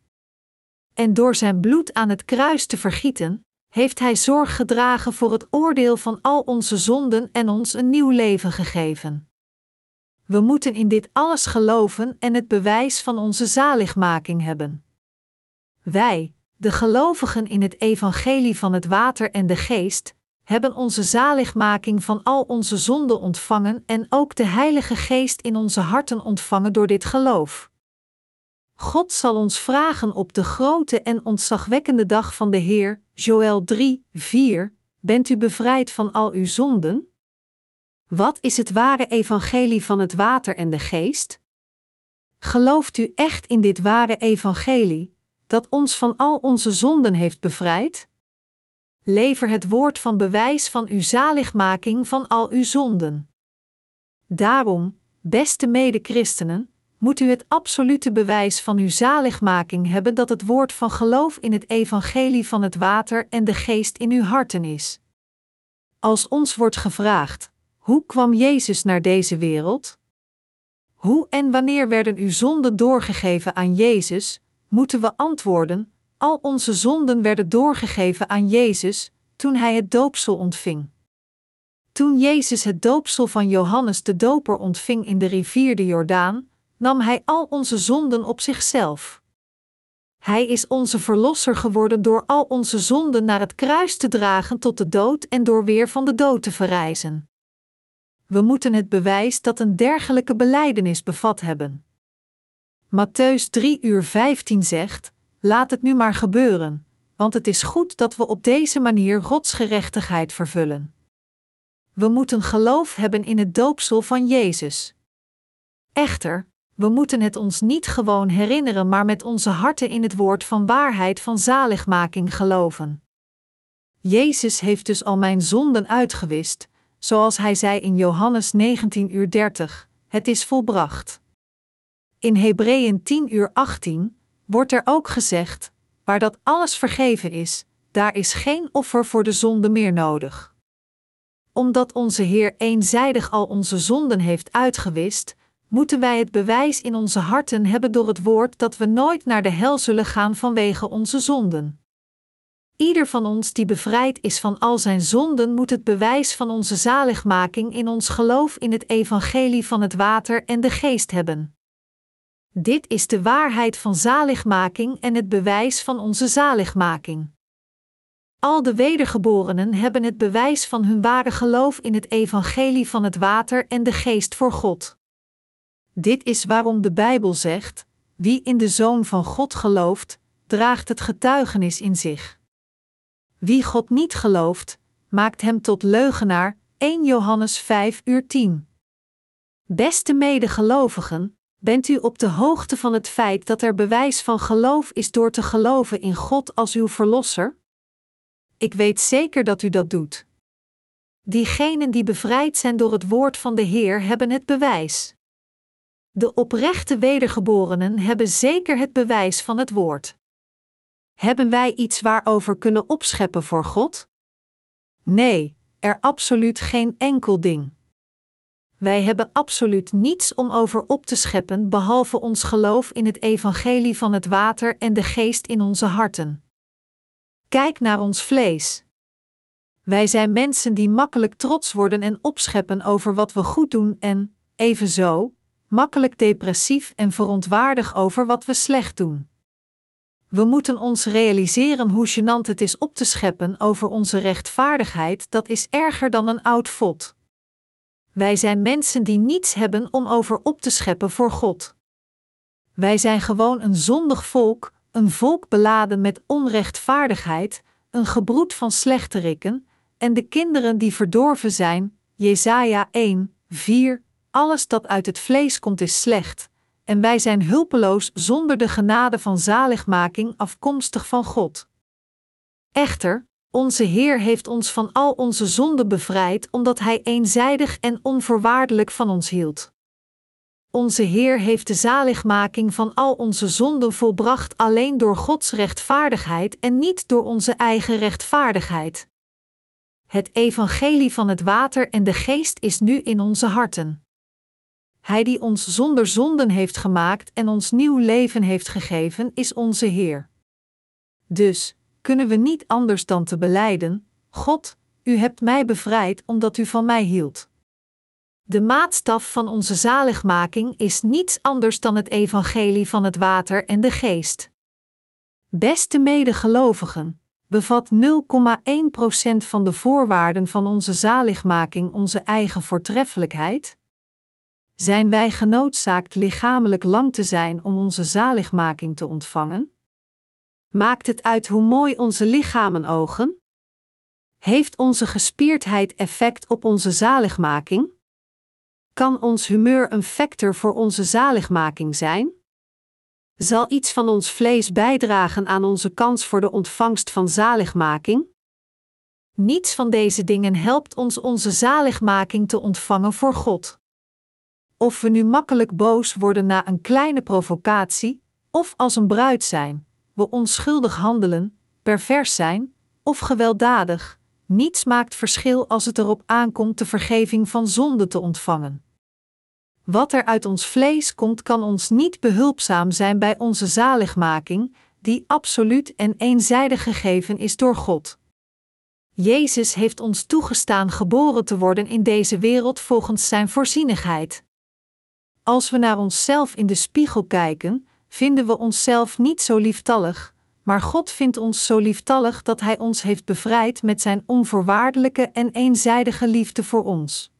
En door zijn bloed aan het kruis te vergieten, heeft hij zorg gedragen voor het oordeel van al onze zonden en ons een nieuw leven gegeven. We moeten in dit alles geloven en het bewijs van onze zaligmaking hebben. Wij, de gelovigen in het evangelie van het water en de geest, hebben onze zaligmaking van al onze zonden ontvangen en ook de Heilige Geest in onze harten ontvangen door dit geloof. God zal ons vragen op de grote en ontzagwekkende dag van de Heer, Joel 3, 4, Bent u bevrijd van al uw zonden? Wat is het ware evangelie van het water en de geest? Gelooft u echt in dit ware evangelie, dat ons van al onze zonden heeft bevrijd? Lever het woord van bewijs van uw zaligmaking van al uw zonden. Daarom, beste mede-christenen, moet u het absolute bewijs van uw zaligmaking hebben dat het woord van geloof in het evangelie van het water en de geest in uw harten is. Als ons wordt gevraagd: hoe kwam Jezus naar deze wereld? Hoe en wanneer werden uw zonden doorgegeven aan Jezus? Moeten we antwoorden: al onze zonden werden doorgegeven aan Jezus toen hij het doopsel ontving. Toen Jezus het doopsel van Johannes de Doper ontving in de rivier de Jordaan, nam hij al onze zonden op zichzelf. Hij is onze verlosser geworden door al onze zonden naar het kruis te dragen tot de dood en door weer van de dood te verrijzen. We moeten het bewijs dat een dergelijke beleidenis bevat hebben. Matthäus 3 uur 15 zegt: Laat het nu maar gebeuren, want het is goed dat we op deze manier Gods gerechtigheid vervullen. We moeten geloof hebben in het doopsel van Jezus. Echter, we moeten het ons niet gewoon herinneren, maar met onze harten in het woord van waarheid van zaligmaking geloven. Jezus heeft dus al mijn zonden uitgewist, zoals hij zei in Johannes 19 uur 30, het is volbracht. In Hebreeën 10 uur 18 wordt er ook gezegd: waar dat alles vergeven is, daar is geen offer voor de zonde meer nodig. Omdat onze Heer eenzijdig al onze zonden heeft uitgewist, moeten wij het bewijs in onze harten hebben door het woord dat we nooit naar de hel zullen gaan vanwege onze zonden. Ieder van ons die bevrijd is van al zijn zonden moet het bewijs van onze zaligmaking in ons geloof in het evangelie van het water en de geest hebben. Dit is de waarheid van zaligmaking en het bewijs van onze zaligmaking. Al de wedergeborenen hebben het bewijs van hun ware geloof in het evangelie van het water en de geest voor God. Dit is waarom de Bijbel zegt: wie in de Zoon van God gelooft, draagt het getuigenis in zich. Wie God niet gelooft, maakt hem tot leugenaar. 1 Johannes 5 uur 10. Beste medegelovigen, bent u op de hoogte van het feit dat er bewijs van geloof is door te geloven in God als uw Verlosser? Ik weet zeker dat u dat doet. Diegenen die bevrijd zijn door het woord van de Heer hebben het bewijs. De oprechte wedergeborenen hebben zeker het bewijs van het woord. Hebben wij iets waarover kunnen opscheppen voor God? Nee, er absoluut geen enkel ding. Wij hebben absoluut niets om over op te scheppen behalve ons geloof in het evangelie van het water en de geest in onze harten. Kijk naar ons vlees. Wij zijn mensen die makkelijk trots worden en opscheppen over wat we goed doen en, evenzo, makkelijk depressief en verontwaardig over wat we slecht doen. We moeten ons realiseren hoe gênant het is op te scheppen over onze rechtvaardigheid, dat is erger dan een oud vod. Wij zijn mensen die niets hebben om over op te scheppen voor God. Wij zijn gewoon een zondig volk, een volk beladen met onrechtvaardigheid, een gebroed van slechterikken, en de kinderen die verdorven zijn, Jesaja 1, 4, alles dat uit het vlees komt is slecht, en wij zijn hulpeloos zonder de genade van zaligmaking afkomstig van God. Echter, onze Heer heeft ons van al onze zonden bevrijd omdat Hij eenzijdig en onvoorwaardelijk van ons hield. Onze Heer heeft de zaligmaking van al onze zonden volbracht alleen door Gods rechtvaardigheid en niet door onze eigen rechtvaardigheid. Het evangelie van het water en de geest is nu in onze harten. Hij die ons zonder zonden heeft gemaakt en ons nieuw leven heeft gegeven, is onze Heer. Dus kunnen we niet anders dan te beleiden: God, u hebt mij bevrijd omdat u van mij hield. De maatstaf van onze zaligmaking is niets anders dan het evangelie van het water en de geest. Beste medegelovigen, bevat 0,1% van de voorwaarden van onze zaligmaking onze eigen voortreffelijkheid? Zijn wij genoodzaakt lichamelijk lang te zijn om onze zaligmaking te ontvangen? Maakt het uit hoe mooi onze lichamen ogen? Heeft onze gespierdheid effect op onze zaligmaking? Kan ons humeur een factor voor onze zaligmaking zijn? Zal iets van ons vlees bijdragen aan onze kans voor de ontvangst van zaligmaking? Niets van deze dingen helpt ons onze zaligmaking te ontvangen voor God. Of we nu makkelijk boos worden na een kleine provocatie, of als een bruid zijn, we onschuldig handelen, pervers zijn, of gewelddadig, niets maakt verschil als het erop aankomt de vergeving van zonde te ontvangen. Wat er uit ons vlees komt, kan ons niet behulpzaam zijn bij onze zaligmaking, die absoluut en eenzijdig gegeven is door God. Jezus heeft ons toegestaan geboren te worden in deze wereld volgens Zijn voorzienigheid. Als we naar onszelf in de spiegel kijken, vinden we onszelf niet zo lieftallig, maar God vindt ons zo lieftallig dat Hij ons heeft bevrijd met Zijn onvoorwaardelijke en eenzijdige liefde voor ons.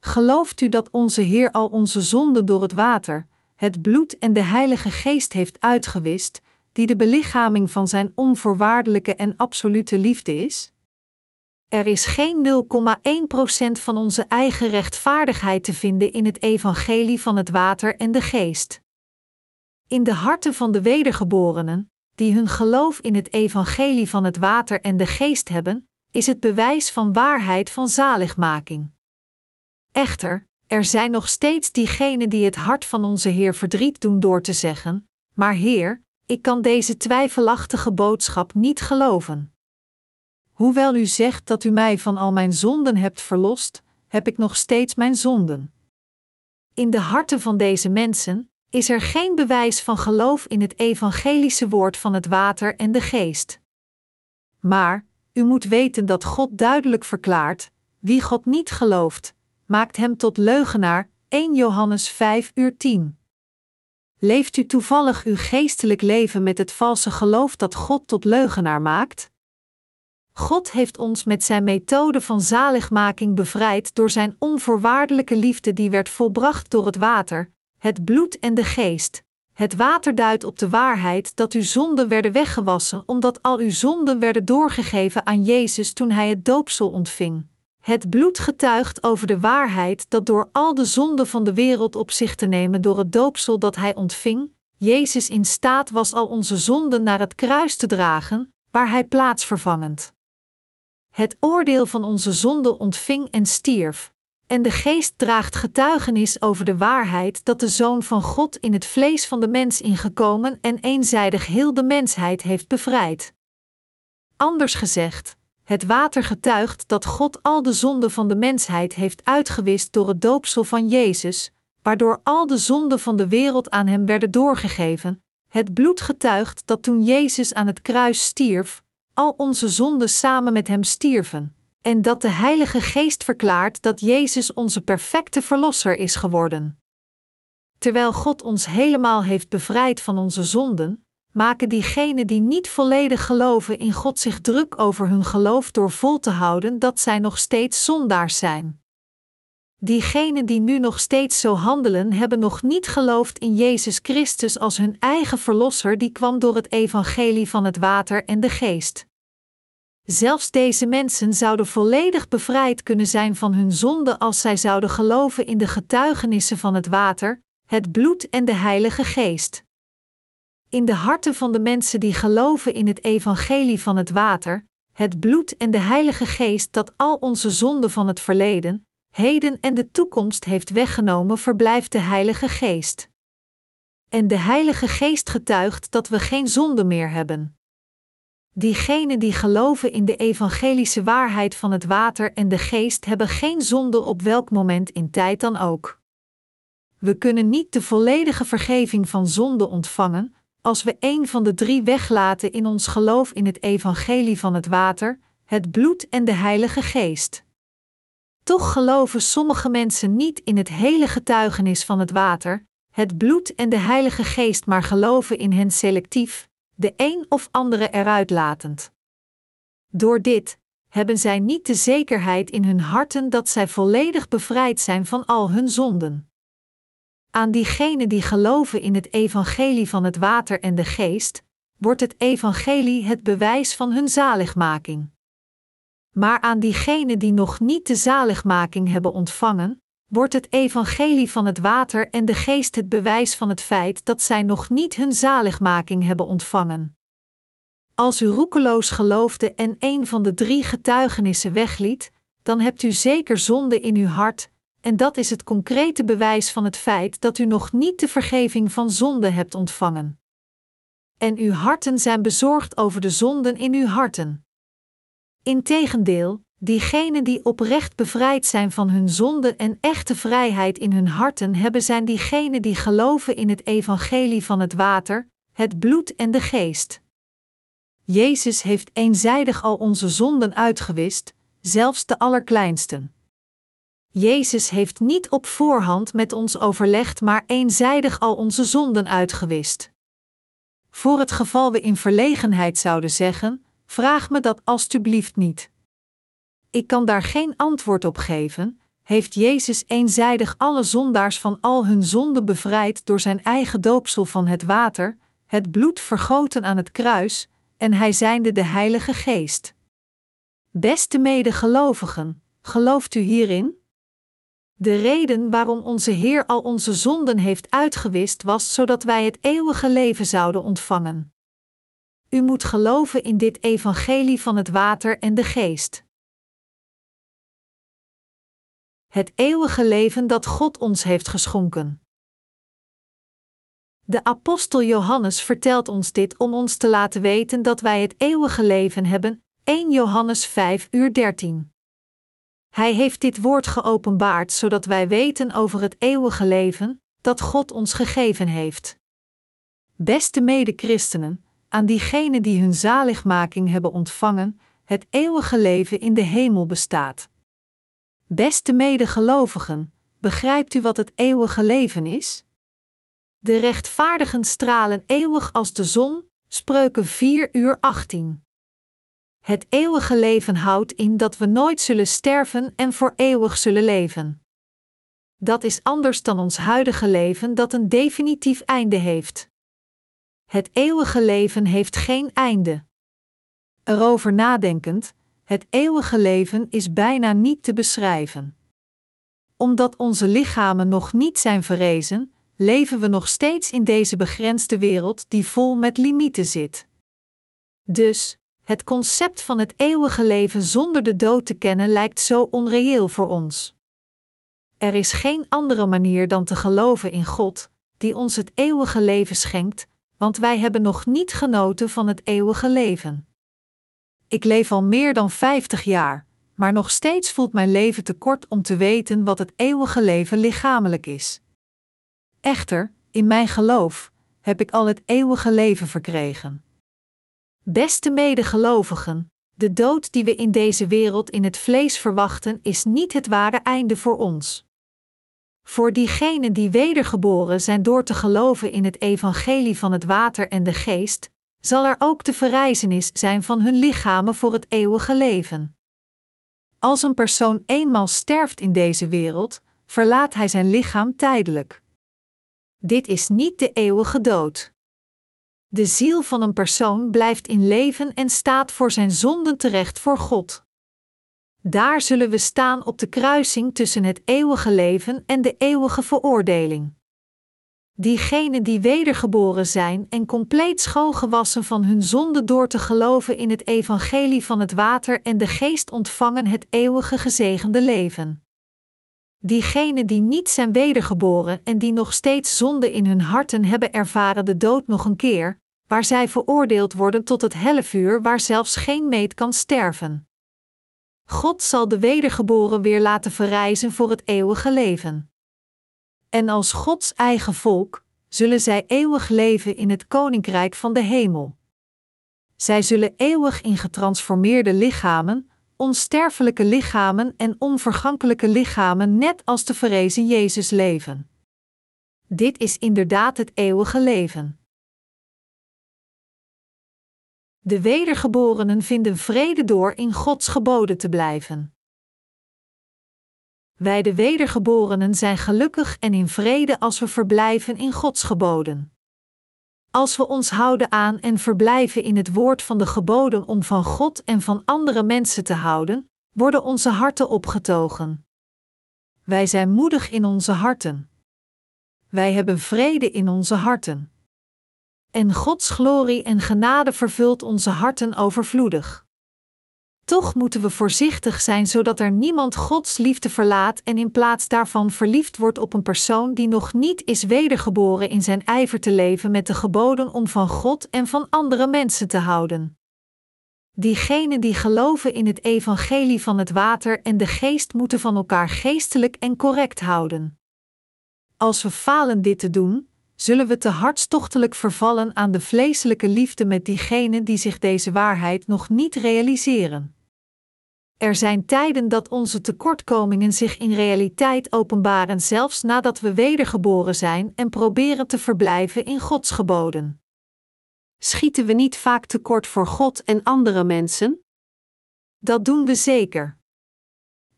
Gelooft u dat onze Heer al onze zonden door het water, het bloed en de Heilige Geest heeft uitgewist, die de belichaming van Zijn onvoorwaardelijke en absolute liefde is? Er is geen 0,1% van onze eigen rechtvaardigheid te vinden in het evangelie van het water en de geest. In de harten van de wedergeborenen, die hun geloof in het evangelie van het water en de geest hebben, is het bewijs van waarheid van zaligmaking. Echter, er zijn nog steeds diegenen die het hart van onze Heer verdriet doen door te zeggen: Maar Heer, ik kan deze twijfelachtige boodschap niet geloven. Hoewel u zegt dat u mij van al mijn zonden hebt verlost, heb ik nog steeds mijn zonden. In de harten van deze mensen is er geen bewijs van geloof in het evangelische woord van het water en de geest. Maar, u moet weten dat God duidelijk verklaart: wie God niet gelooft, maakt hem tot leugenaar. 1 Johannes 5 uur 10. Leeft u toevallig uw geestelijk leven met het valse geloof dat God tot leugenaar maakt? God heeft ons met zijn methode van zaligmaking bevrijd door zijn onvoorwaardelijke liefde die werd volbracht door het water, het bloed en de geest. Het water duidt op de waarheid dat uw zonden werden weggewassen, omdat al uw zonden werden doorgegeven aan Jezus toen hij het doopsel ontving. Het bloed getuigt over de waarheid dat door al de zonden van de wereld op zich te nemen door het doopsel dat hij ontving, Jezus in staat was al onze zonden naar het kruis te dragen, waar hij plaatsvervangend het oordeel van onze zonde ontving en stierf. En de geest draagt getuigenis over de waarheid dat de Zoon van God in het vlees van de mens ingekomen en eenzijdig heel de mensheid heeft bevrijd. Anders gezegd, het water getuigt dat God al de zonden van de mensheid heeft uitgewist door het doopsel van Jezus, waardoor al de zonden van de wereld aan hem werden doorgegeven. Het bloed getuigt dat toen Jezus aan het kruis stierf, al onze zonden samen met hem stierven, en dat de Heilige Geest verklaart dat Jezus onze perfecte Verlosser is geworden. Terwijl God ons helemaal heeft bevrijd van onze zonden, maken diegenen die niet volledig geloven in God zich druk over hun geloof door vol te houden dat zij nog steeds zondaars zijn. Diegenen die nu nog steeds zo handelen, hebben nog niet geloofd in Jezus Christus als hun eigen Verlosser, die kwam door het evangelie van het water en de geest. Zelfs deze mensen zouden volledig bevrijd kunnen zijn van hun zonde als zij zouden geloven in de getuigenissen van het water, het bloed en de Heilige Geest. In de harten van de mensen die geloven in het evangelie van het water, het bloed en de Heilige Geest dat al onze zonden van het verleden, heden en de toekomst heeft weggenomen, verblijft de Heilige Geest. En de Heilige Geest getuigt dat we geen zonde meer hebben. Diegenen die geloven in de evangelische waarheid van het water en de geest hebben geen zonde op welk moment in tijd dan ook. We kunnen niet de volledige vergeving van zonde ontvangen als we een van de drie weglaten in ons geloof in het evangelie van het water, het bloed en de Heilige Geest. Toch geloven sommige mensen niet in het hele getuigenis van het water, het bloed en de Heilige Geest, maar geloven in hen selectief, de een of andere eruit latend. Door dit hebben zij niet de zekerheid in hun harten dat zij volledig bevrijd zijn van al hun zonden. Aan diegenen die geloven in het evangelie van het water en de geest, wordt het evangelie het bewijs van hun zaligmaking. Maar aan diegenen die nog niet de zaligmaking hebben ontvangen, wordt het evangelie van het water en de geest het bewijs van het feit dat zij nog niet hun zaligmaking hebben ontvangen. Als u roekeloos geloofde en een van de drie getuigenissen wegliet, dan hebt u zeker zonde in uw hart, en dat is het concrete bewijs van het feit dat u nog niet de vergeving van zonde hebt ontvangen. En uw harten zijn bezorgd over de zonden in uw harten. Integendeel, Diegenen die oprecht bevrijd zijn van hun zonde en echte vrijheid in hun harten hebben, zijn diegenen die geloven in het evangelie van het water, het bloed en de geest. Jezus heeft eenzijdig al onze zonden uitgewist, zelfs de allerkleinsten. Jezus heeft niet op voorhand met ons overlegd, maar eenzijdig al onze zonden uitgewist. Voor het geval we in verlegenheid zouden zeggen: vraag me dat alstublieft niet. Ik kan daar geen antwoord op geven. Heeft Jezus eenzijdig alle zondaars van al hun zonden bevrijd door zijn eigen doopsel van het water, het bloed vergoten aan het kruis, en hij zijnde de Heilige Geest? Beste medegelovigen, gelooft u hierin? De reden waarom onze Heer al onze zonden heeft uitgewist was zodat wij het eeuwige leven zouden ontvangen. U moet geloven in dit evangelie van het water en de geest. het eeuwige leven dat God ons heeft geschonken. De apostel Johannes vertelt ons dit om ons te laten weten dat wij het eeuwige leven hebben, 1 Johannes 5 uur 13. Hij heeft dit woord geopenbaard zodat wij weten over het eeuwige leven dat God ons gegeven heeft. Beste mede-christenen, aan diegenen die hun zaligmaking hebben ontvangen, het eeuwige leven in de hemel bestaat. Beste medegelovigen, begrijpt u wat het eeuwige leven is? De rechtvaardigen stralen eeuwig als de zon, spreuken 4 uur 18. Het eeuwige leven houdt in dat we nooit zullen sterven en voor eeuwig zullen leven. Dat is anders dan ons huidige leven dat een definitief einde heeft. Het eeuwige leven heeft geen einde. Erover nadenkend, het eeuwige leven is bijna niet te beschrijven. Omdat onze lichamen nog niet zijn verrezen, leven we nog steeds in deze begrensde wereld die vol met limieten zit. Dus, het concept van het eeuwige leven zonder de dood te kennen lijkt zo onreëel voor ons. Er is geen andere manier dan te geloven in God, die ons het eeuwige leven schenkt, want wij hebben nog niet genoten van het eeuwige leven. Ik leef al meer dan 50 jaar, maar nog steeds voelt mijn leven te kort om te weten wat het eeuwige leven lichamelijk is. Echter, in mijn geloof heb ik al het eeuwige leven verkregen. Beste medegelovigen, de dood die we in deze wereld in het vlees verwachten is niet het ware einde voor ons. Voor diegenen die wedergeboren zijn door te geloven in het evangelie van het water en de geest, zal er ook de verrijzenis zijn van hun lichamen voor het eeuwige leven. Als een persoon eenmaal sterft in deze wereld, verlaat hij zijn lichaam tijdelijk. Dit is niet de eeuwige dood. De ziel van een persoon blijft in leven en staat voor zijn zonden terecht voor God. Daar zullen we staan op de kruising tussen het eeuwige leven en de eeuwige veroordeling. Diegenen die wedergeboren zijn en compleet schoongewassen van hun zonde door te geloven in het evangelie van het water en de geest ontvangen het eeuwige gezegende leven. Diegenen die niet zijn wedergeboren en die nog steeds zonde in hun harten hebben ervaren de dood nog een keer, waar zij veroordeeld worden tot het hellevuur waar zelfs geen meet kan sterven. God zal de wedergeboren weer laten verrijzen voor het eeuwige leven. En als Gods eigen volk zullen zij eeuwig leven in het koninkrijk van de hemel. Zij zullen eeuwig in getransformeerde lichamen, onsterfelijke lichamen en onvergankelijke lichamen net als de verrezen Jezus leven. Dit is inderdaad het eeuwige leven. De wedergeborenen vinden vrede door in Gods geboden te blijven. Wij de wedergeborenen zijn gelukkig en in vrede als we verblijven in Gods geboden. Als we ons houden aan en verblijven in het woord van de geboden om van God en van andere mensen te houden, worden onze harten opgetogen. Wij zijn moedig in onze harten. Wij hebben vrede in onze harten en Gods glorie en genade vervult onze harten overvloedig. Toch moeten we voorzichtig zijn zodat er niemand Gods liefde verlaat en in plaats daarvan verliefd wordt op een persoon die nog niet is wedergeboren in zijn ijver te leven met de geboden om van God en van andere mensen te houden. Diegenen die geloven in het evangelie van het water en de geest moeten van elkaar geestelijk en correct houden. Als we falen dit te doen, zullen we te hartstochtelijk vervallen aan de vleeselijke liefde met diegenen die zich deze waarheid nog niet realiseren. Er zijn tijden dat onze tekortkomingen zich in realiteit openbaren, zelfs nadat we wedergeboren zijn en proberen te verblijven in Gods geboden. Schieten we niet vaak tekort voor God en andere mensen? Dat doen we zeker.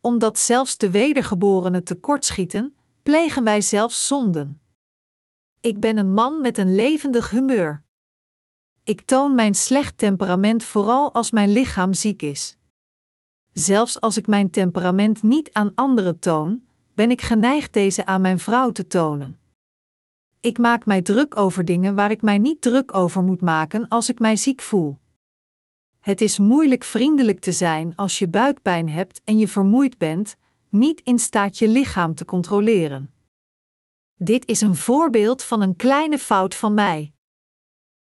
Omdat zelfs de wedergeborenen tekortschieten, plegen wij zelfs zonden. Ik ben een man met een levendig humeur. Ik toon mijn slecht temperament vooral als mijn lichaam ziek is. Zelfs als ik mijn temperament niet aan anderen toon, ben ik geneigd deze aan mijn vrouw te tonen. Ik maak mij druk over dingen waar ik mij niet druk over moet maken als ik mij ziek voel. Het is moeilijk vriendelijk te zijn als je buikpijn hebt en je vermoeid bent, niet in staat je lichaam te controleren. Dit is een voorbeeld van een kleine fout van mij.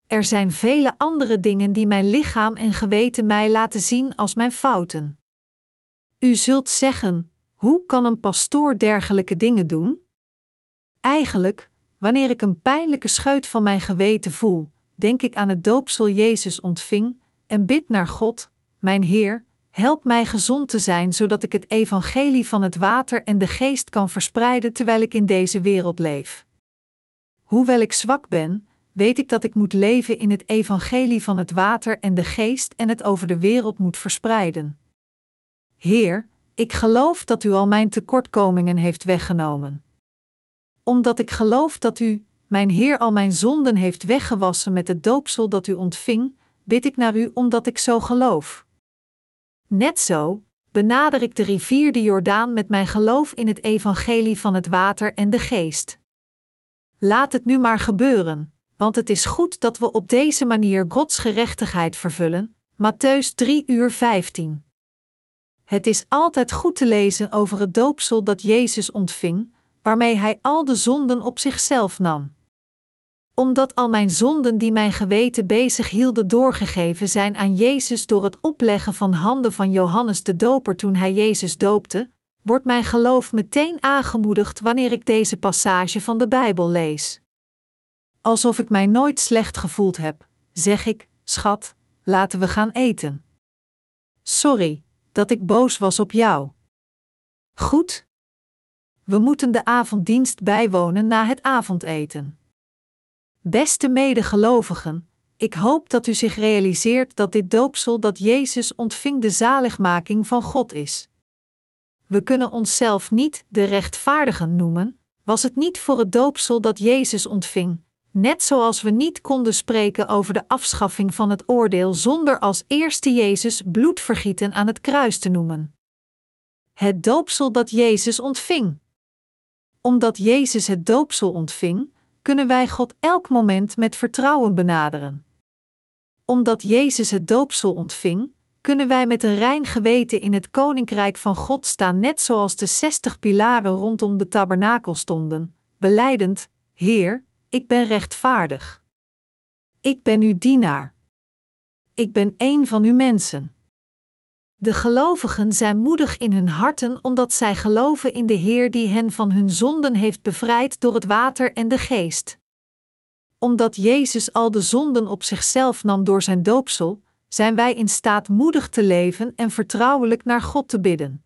Er zijn vele andere dingen die mijn lichaam en geweten mij laten zien als mijn fouten. U zult zeggen: hoe kan een pastoor dergelijke dingen doen? Eigenlijk, wanneer ik een pijnlijke scheut van mijn geweten voel, denk ik aan het doopsel Jezus ontving en bid naar God, mijn Heer, Help mij gezond te zijn, zodat ik het evangelie van het water en de geest kan verspreiden terwijl ik in deze wereld leef. Hoewel ik zwak ben, weet ik dat ik moet leven in het evangelie van het water en de geest en het over de wereld moet verspreiden. Heer, ik geloof dat u al mijn tekortkomingen heeft weggenomen. Omdat ik geloof dat u, mijn Heer, al mijn zonden heeft weggewassen met het doopsel dat u ontving, bid ik naar u omdat ik zo geloof. Net zo, benader ik de rivier de Jordaan met mijn geloof in het evangelie van het water en de geest. Laat het nu maar gebeuren, want het is goed dat we op deze manier Gods gerechtigheid vervullen. Matthäus 3 uur 15. Het is altijd goed te lezen over het doopsel dat Jezus ontving, waarmee hij al de zonden op zichzelf nam. Omdat al mijn zonden die mijn geweten bezig hielden doorgegeven zijn aan Jezus door het opleggen van handen van Johannes de Doper toen hij Jezus doopte, wordt mijn geloof meteen aangemoedigd wanneer ik deze passage van de Bijbel lees. Alsof ik mij nooit slecht gevoeld heb, zeg ik: Schat, laten we gaan eten. Sorry dat ik boos was op jou. Goed? We moeten de avonddienst bijwonen na het avondeten. Beste medegelovigen, ik hoop dat u zich realiseert dat dit doopsel dat Jezus ontving de zaligmaking van God is. We kunnen onszelf niet de rechtvaardigen noemen, was het niet voor het doopsel dat Jezus ontving, net zoals we niet konden spreken over de afschaffing van het oordeel zonder als eerste Jezus bloedvergieten aan het kruis te noemen. Het doopsel dat Jezus ontving. Omdat Jezus het doopsel ontving, kunnen wij God elk moment met vertrouwen benaderen. Omdat Jezus het doopsel ontving, kunnen wij met een rein geweten in het koninkrijk van God staan, net zoals de zestig pilaren rondom de tabernakel stonden, beleidend: Heer, ik ben rechtvaardig. Ik ben uw dienaar. Ik ben een van uw mensen. De gelovigen zijn moedig in hun harten omdat zij geloven in de Heer die hen van hun zonden heeft bevrijd door het water en de geest. Omdat Jezus al de zonden op zichzelf nam door zijn doopsel, zijn wij in staat moedig te leven en vertrouwelijk naar God te bidden.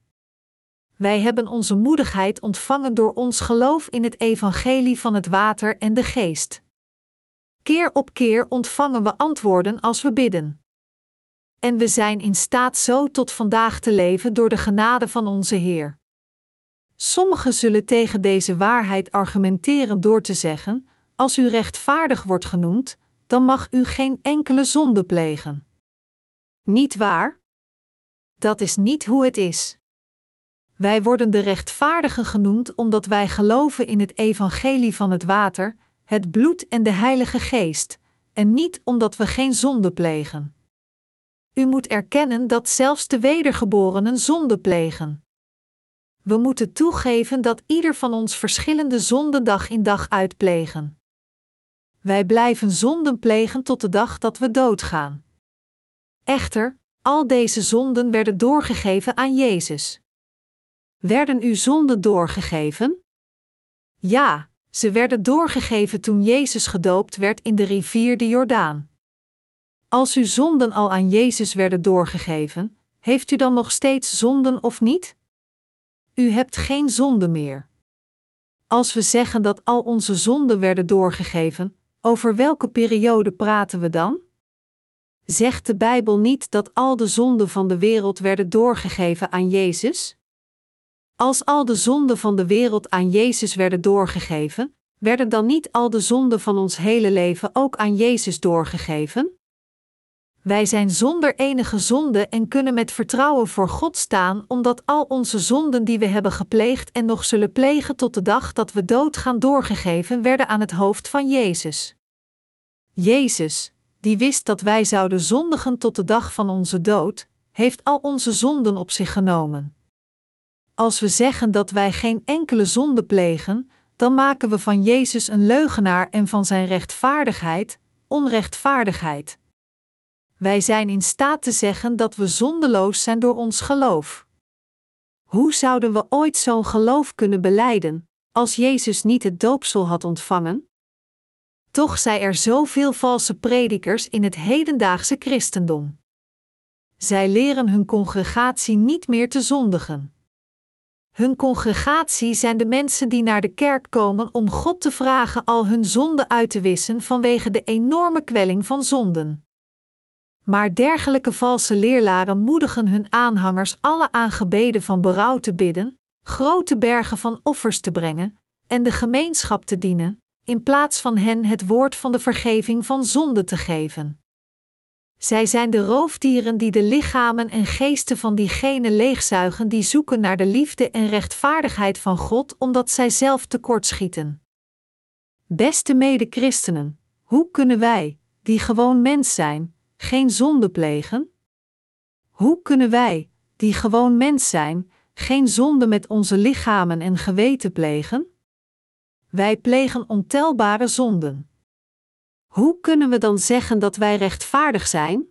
Wij hebben onze moedigheid ontvangen door ons geloof in het evangelie van het water en de geest. Keer op keer ontvangen we antwoorden als we bidden. En we zijn in staat zo tot vandaag te leven door de genade van onze Heer. Sommigen zullen tegen deze waarheid argumenteren door te zeggen: Als u rechtvaardig wordt genoemd, dan mag u geen enkele zonde plegen. Niet waar? Dat is niet hoe het is. Wij worden de rechtvaardigen genoemd omdat wij geloven in het evangelie van het water, het bloed en de Heilige Geest, en niet omdat we geen zonde plegen. U moet erkennen dat zelfs de wedergeborenen zonde plegen. We moeten toegeven dat ieder van ons verschillende zonden dag in dag uitplegen. Wij blijven zonden plegen tot de dag dat we doodgaan. Echter, al deze zonden werden doorgegeven aan Jezus. Werden uw zonden doorgegeven? Ja, ze werden doorgegeven toen Jezus gedoopt werd in de rivier de Jordaan. Als uw zonden al aan Jezus werden doorgegeven, heeft u dan nog steeds zonden of niet? U hebt geen zonde meer. Als we zeggen dat al onze zonden werden doorgegeven, over welke periode praten we dan? Zegt de Bijbel niet dat al de zonden van de wereld werden doorgegeven aan Jezus? Als al de zonden van de wereld aan Jezus werden doorgegeven, werden dan niet al de zonden van ons hele leven ook aan Jezus doorgegeven? Wij zijn zonder enige zonde en kunnen met vertrouwen voor God staan, omdat al onze zonden die we hebben gepleegd en nog zullen plegen tot de dag dat we doodgaan doorgegeven werden aan het hoofd van Jezus. Jezus, die wist dat wij zouden zondigen tot de dag van onze dood, heeft al onze zonden op zich genomen. Als we zeggen dat wij geen enkele zonde plegen, dan maken we van Jezus een leugenaar en van zijn rechtvaardigheid onrechtvaardigheid. Wij zijn in staat te zeggen dat we zondeloos zijn door ons geloof. Hoe zouden we ooit zo'n geloof kunnen beleiden, als Jezus niet het doopsel had ontvangen? Toch zijn er zoveel valse predikers in het hedendaagse christendom. Zij leren hun congregatie niet meer te zondigen. Hun congregatie zijn de mensen die naar de kerk komen om God te vragen al hun zonden uit te wissen vanwege de enorme kwelling van zonden. Maar dergelijke valse leerlaren moedigen hun aanhangers alle aangebeden van berouw te bidden, grote bergen van offers te brengen en de gemeenschap te dienen, in plaats van hen het woord van de vergeving van zonde te geven. Zij zijn de roofdieren die de lichamen en geesten van diegenen leegzuigen die zoeken naar de liefde en rechtvaardigheid van God omdat zij zelf tekortschieten. Beste mede-christenen, hoe kunnen wij, die gewoon mens zijn, geen zonde plegen? Hoe kunnen wij, die gewoon mens zijn, geen zonde met onze lichamen en geweten plegen? Wij plegen ontelbare zonden. Hoe kunnen we dan zeggen dat wij rechtvaardig zijn?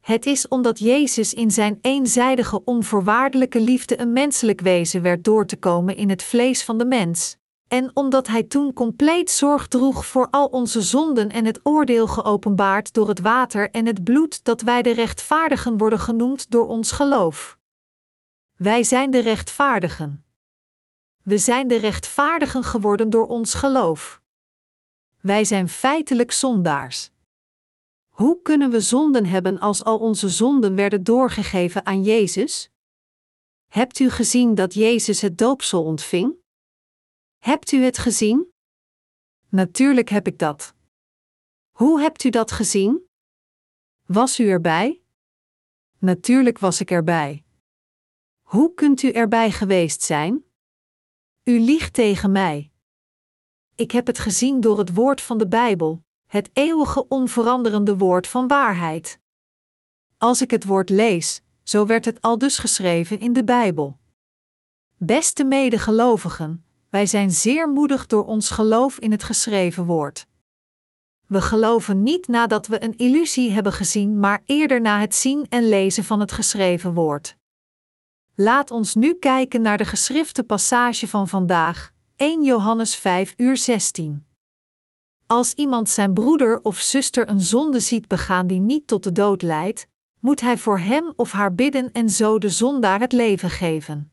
Het is omdat Jezus in zijn eenzijdige onvoorwaardelijke liefde een menselijk wezen werd door te komen in het vlees van de mens, en omdat Hij toen compleet zorg droeg voor al onze zonden en het oordeel geopenbaard door het water en het bloed dat wij de rechtvaardigen worden genoemd door ons geloof. Wij zijn de rechtvaardigen. We zijn de rechtvaardigen geworden door ons geloof. Wij zijn feitelijk zondaars. Hoe kunnen we zonden hebben als al onze zonden werden doorgegeven aan Jezus? Hebt u gezien dat Jezus het doopsel ontving? Hebt u het gezien? Natuurlijk heb ik dat. Hoe hebt u dat gezien? Was u erbij? Natuurlijk was ik erbij. Hoe kunt u erbij geweest zijn? U liegt tegen mij. Ik heb het gezien door het woord van de Bijbel, het eeuwige onveranderende woord van waarheid. Als ik het woord lees, zo werd het al dus geschreven in de Bijbel. Beste medegelovigen, wij zijn zeer moedig door ons geloof in het geschreven woord. We geloven niet nadat we een illusie hebben gezien, maar eerder na het zien en lezen van het geschreven woord. Laat ons nu kijken naar de geschrifte passage van vandaag, 1 Johannes 5 uur 16. Als iemand zijn broeder of zuster een zonde ziet begaan die niet tot de dood leidt, moet hij voor hem of haar bidden en zo de zondaar het leven geven.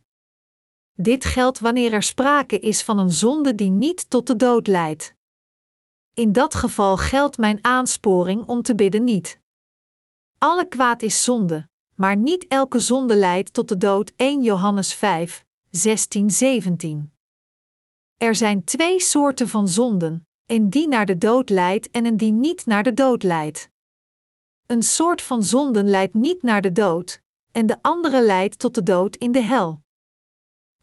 Dit geldt wanneer er sprake is van een zonde die niet tot de dood leidt. In dat geval geldt mijn aansporing om te bidden niet. Alle kwaad is zonde, maar niet elke zonde leidt tot de dood 1 Johannes 5, 16, 17. Er zijn twee soorten van zonden, een die naar de dood leidt en een die niet naar de dood leidt. Een soort van zonden leidt niet naar de dood, en de andere leidt tot de dood in de hel.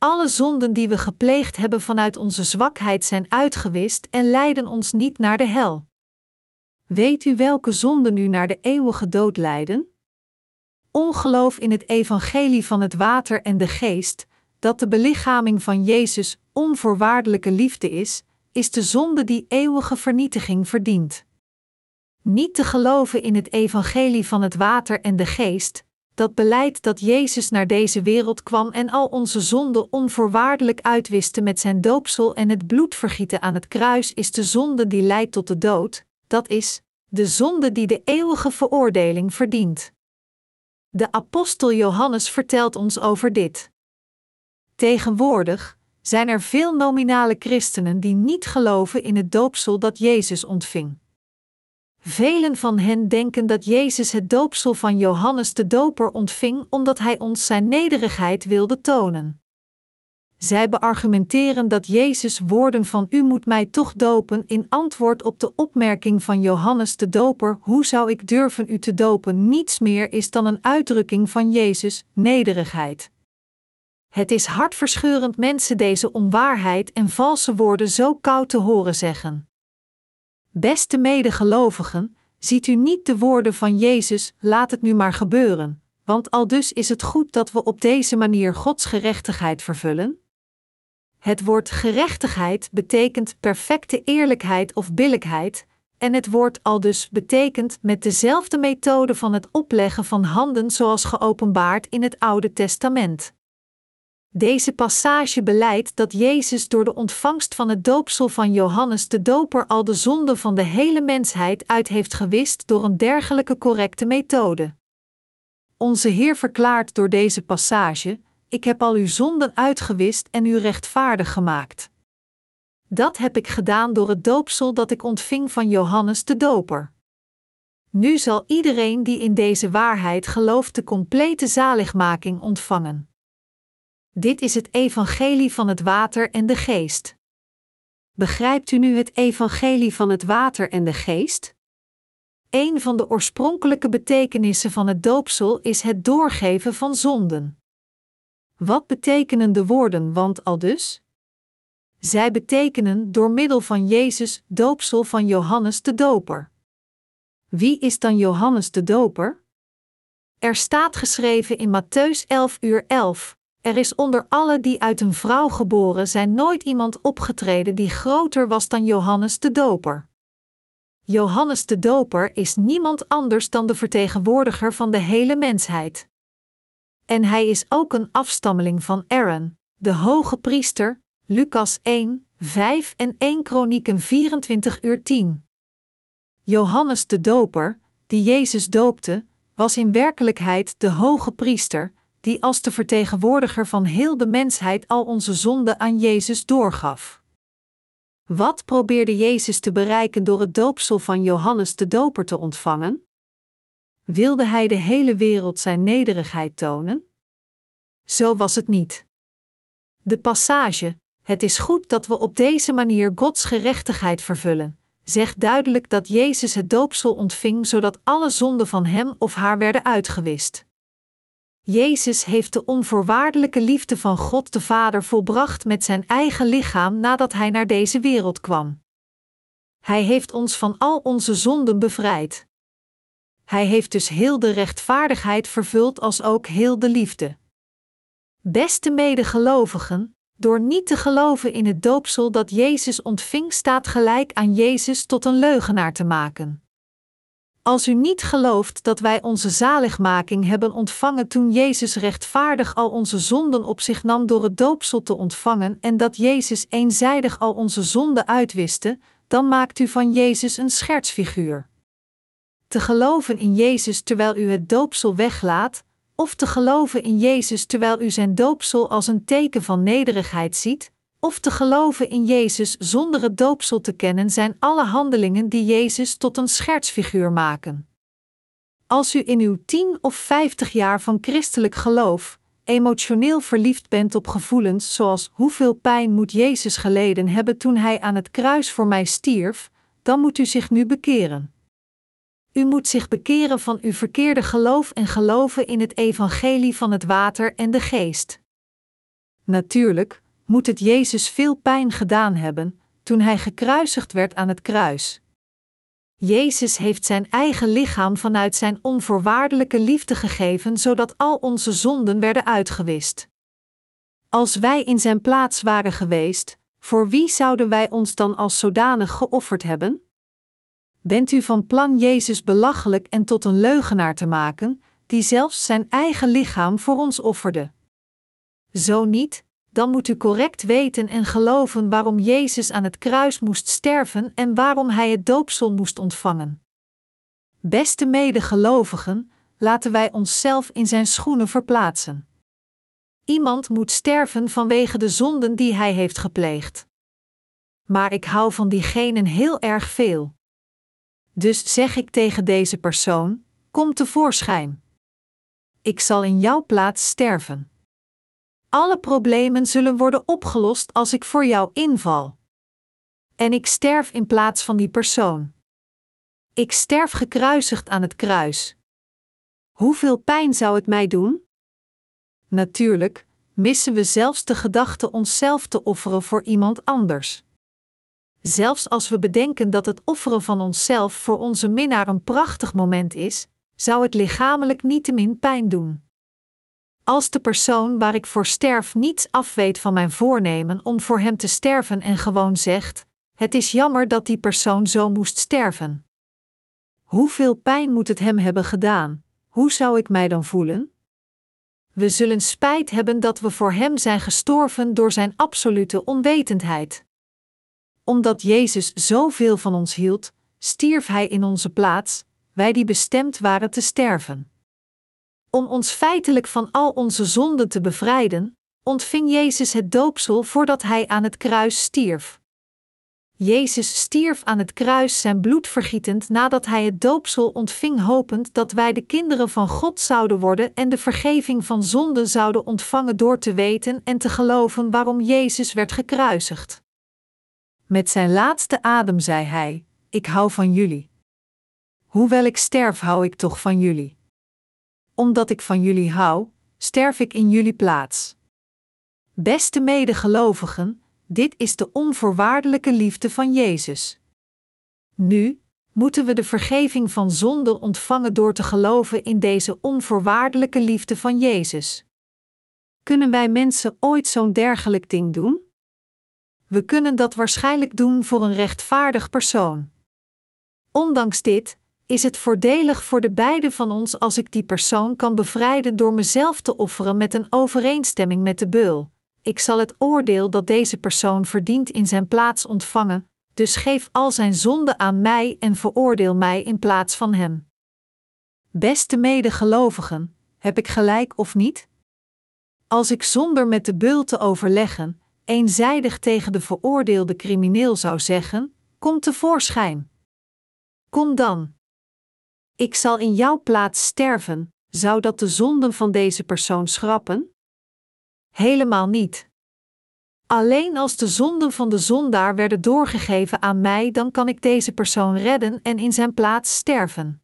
Alle zonden die we gepleegd hebben vanuit onze zwakheid zijn uitgewist en leiden ons niet naar de hel. Weet u welke zonden u naar de eeuwige dood leiden? Ongeloof in het evangelie van het water en de geest, dat de belichaming van Jezus onvoorwaardelijke liefde is, is de zonde die eeuwige vernietiging verdient. Niet te geloven in het evangelie van het water en de geest, dat beleidt dat Jezus naar deze wereld kwam en al onze zonden onvoorwaardelijk uitwiste met zijn doopsel en het bloedvergieten aan het kruis, is de zonde die leidt tot de dood, dat is, de zonde die de eeuwige veroordeling verdient. De apostel Johannes vertelt ons over dit. Tegenwoordig zijn er veel nominale christenen die niet geloven in het doopsel dat Jezus ontving. Velen van hen denken dat Jezus het doopsel van Johannes de Doper ontving omdat hij ons zijn nederigheid wilde tonen. Zij beargumenteren dat Jezus woorden van U moet mij toch dopen in antwoord op de opmerking van Johannes de Doper: Hoe zou ik durven u te dopen? Niets meer is dan een uitdrukking van Jezus' nederigheid. Het is hartverscheurend mensen deze onwaarheid en valse woorden zo koud te horen zeggen. Beste medegelovigen, ziet u niet de woorden van Jezus: Laat het nu maar gebeuren, want al dus is het goed dat we op deze manier Gods gerechtigheid vervullen? Het woord gerechtigheid betekent perfecte eerlijkheid of billijkheid, en het woord al dus betekent met dezelfde methode van het opleggen van handen zoals geopenbaard in het Oude Testament. Deze passage beleidt dat Jezus door de ontvangst van het doopsel van Johannes de Doper al de zonde van de hele mensheid uit heeft gewist door een dergelijke correcte methode. Onze Heer verklaart door deze passage: Ik heb al uw zonden uitgewist en u rechtvaardig gemaakt. Dat heb ik gedaan door het doopsel dat ik ontving van Johannes de Doper. Nu zal iedereen die in deze waarheid gelooft de complete zaligmaking ontvangen. Dit is het evangelie van het water en de geest. Begrijpt u nu het evangelie van het water en de geest? Een van de oorspronkelijke betekenissen van het doopsel is het doorgeven van zonden. Wat betekenen de woorden want al dus? Zij betekenen door middel van Jezus doopsel van Johannes de Doper. Wie is dan Johannes de Doper? Er staat geschreven in Matthäus 11 uur 11: Er is onder alle die uit een vrouw geboren zijn nooit iemand opgetreden die groter was dan Johannes de Doper. Johannes de Doper is niemand anders dan de vertegenwoordiger van de hele mensheid. En hij is ook een afstammeling van Aaron, de hoge priester, Lucas 1, 5 en 1 Kronieken 24 uur 10. Johannes de Doper, die Jezus doopte, was in werkelijkheid de hoge priester, die als de vertegenwoordiger van heel de mensheid al onze zonden aan Jezus doorgaf. Wat probeerde Jezus te bereiken door het doopsel van Johannes de Doper te ontvangen? Wilde hij de hele wereld zijn nederigheid tonen? Zo was het niet. De passage, het is goed dat we op deze manier Gods gerechtigheid vervullen, zegt duidelijk dat Jezus het doopsel ontving zodat alle zonden van hem of haar werden uitgewist. Jezus heeft de onvoorwaardelijke liefde van God de Vader volbracht met zijn eigen lichaam nadat hij naar deze wereld kwam. Hij heeft ons van al onze zonden bevrijd. Hij heeft dus heel de rechtvaardigheid vervuld als ook heel de liefde. Beste medegelovigen, door niet te geloven in het doopsel dat Jezus ontving, staat gelijk aan Jezus tot een leugenaar te maken. Als u niet gelooft dat wij onze zaligmaking hebben ontvangen toen Jezus rechtvaardig al onze zonden op zich nam door het doopsel te ontvangen en dat Jezus eenzijdig al onze zonden uitwiste, dan maakt u van Jezus een schertsfiguur. Te geloven in Jezus terwijl u het doopsel weglaat, of te geloven in Jezus terwijl u zijn doopsel als een teken van nederigheid ziet, of te geloven in Jezus zonder het doopsel te kennen, zijn alle handelingen die Jezus tot een schertsfiguur maken. Als u in uw tien of vijftig jaar van christelijk geloof emotioneel verliefd bent op gevoelens zoals hoeveel pijn moet Jezus geleden hebben toen hij aan het kruis voor mij stierf, dan moet u zich nu bekeren. U moet zich bekeren van uw verkeerde geloof en geloven in het evangelie van het water en de geest. Natuurlijk moet het Jezus veel pijn gedaan hebben toen hij gekruisigd werd aan het kruis. Jezus heeft zijn eigen lichaam vanuit zijn onvoorwaardelijke liefde gegeven, zodat al onze zonden werden uitgewist. Als wij in zijn plaats waren geweest, voor wie zouden wij ons dan als zodanig geofferd hebben? Bent u van plan Jezus belachelijk en tot een leugenaar te maken, die zelfs zijn eigen lichaam voor ons offerde? Zo niet, dan moet u correct weten en geloven waarom Jezus aan het kruis moest sterven en waarom hij het doopsel moest ontvangen. Beste medegelovigen, laten wij onszelf in zijn schoenen verplaatsen. Iemand moet sterven vanwege de zonden die hij heeft gepleegd. Maar ik hou van diegenen heel erg veel. Dus zeg ik tegen deze persoon: Kom tevoorschijn. Ik zal in jouw plaats sterven. Alle problemen zullen worden opgelost als ik voor jou inval. En ik sterf in plaats van die persoon. Ik sterf gekruisigd aan het kruis. Hoeveel pijn zou het mij doen? Natuurlijk, missen we zelfs de gedachte onszelf te offeren voor iemand anders. Zelfs als we bedenken dat het offeren van onszelf voor onze minnaar een prachtig moment is, zou het lichamelijk niettemin pijn doen. Als de persoon waar ik voor sterf niets afweet van mijn voornemen om voor hem te sterven en gewoon zegt: Het is jammer dat die persoon zo moest sterven. Hoeveel pijn moet het hem hebben gedaan? Hoe zou ik mij dan voelen? We zullen spijt hebben dat we voor hem zijn gestorven door zijn absolute onwetendheid. Omdat Jezus zoveel van ons hield, stierf hij in onze plaats, wij die bestemd waren te sterven. Om ons feitelijk van al onze zonden te bevrijden, ontving Jezus het doopsel voordat hij aan het kruis stierf. Jezus stierf aan het kruis zijn bloed vergietend nadat hij het doopsel ontving, hopend dat wij de kinderen van God zouden worden en de vergeving van zonden zouden ontvangen door te weten en te geloven waarom Jezus werd gekruisigd. Met zijn laatste adem zei hij: Ik hou van jullie. Hoewel ik sterf, hou ik toch van jullie. Omdat ik van jullie hou, sterf ik in jullie plaats. Beste medegelovigen, dit is de onvoorwaardelijke liefde van Jezus. Nu moeten we de vergeving van zonde ontvangen door te geloven in deze onvoorwaardelijke liefde van Jezus. Kunnen wij mensen ooit zo'n dergelijk ding doen? We kunnen dat waarschijnlijk doen voor een rechtvaardig persoon. Ondanks dit is het voordelig voor de beide van ons als ik die persoon kan bevrijden door mezelf te offeren met een overeenstemming met de beul ik zal het oordeel dat deze persoon verdient in zijn plaats ontvangen, dus geef al zijn zonde aan mij en veroordeel mij in plaats van hem. Beste medegelovigen, heb ik gelijk of niet? Als ik zonder met de beul te overleggen, eenzijdig tegen de veroordeelde crimineel zou zeggen: Kom tevoorschijn. Kom dan. Ik zal in jouw plaats sterven, zou dat de zonden van deze persoon schrappen? Helemaal niet. Alleen als de zonden van de zondaar werden doorgegeven aan mij, dan kan ik deze persoon redden en in zijn plaats sterven.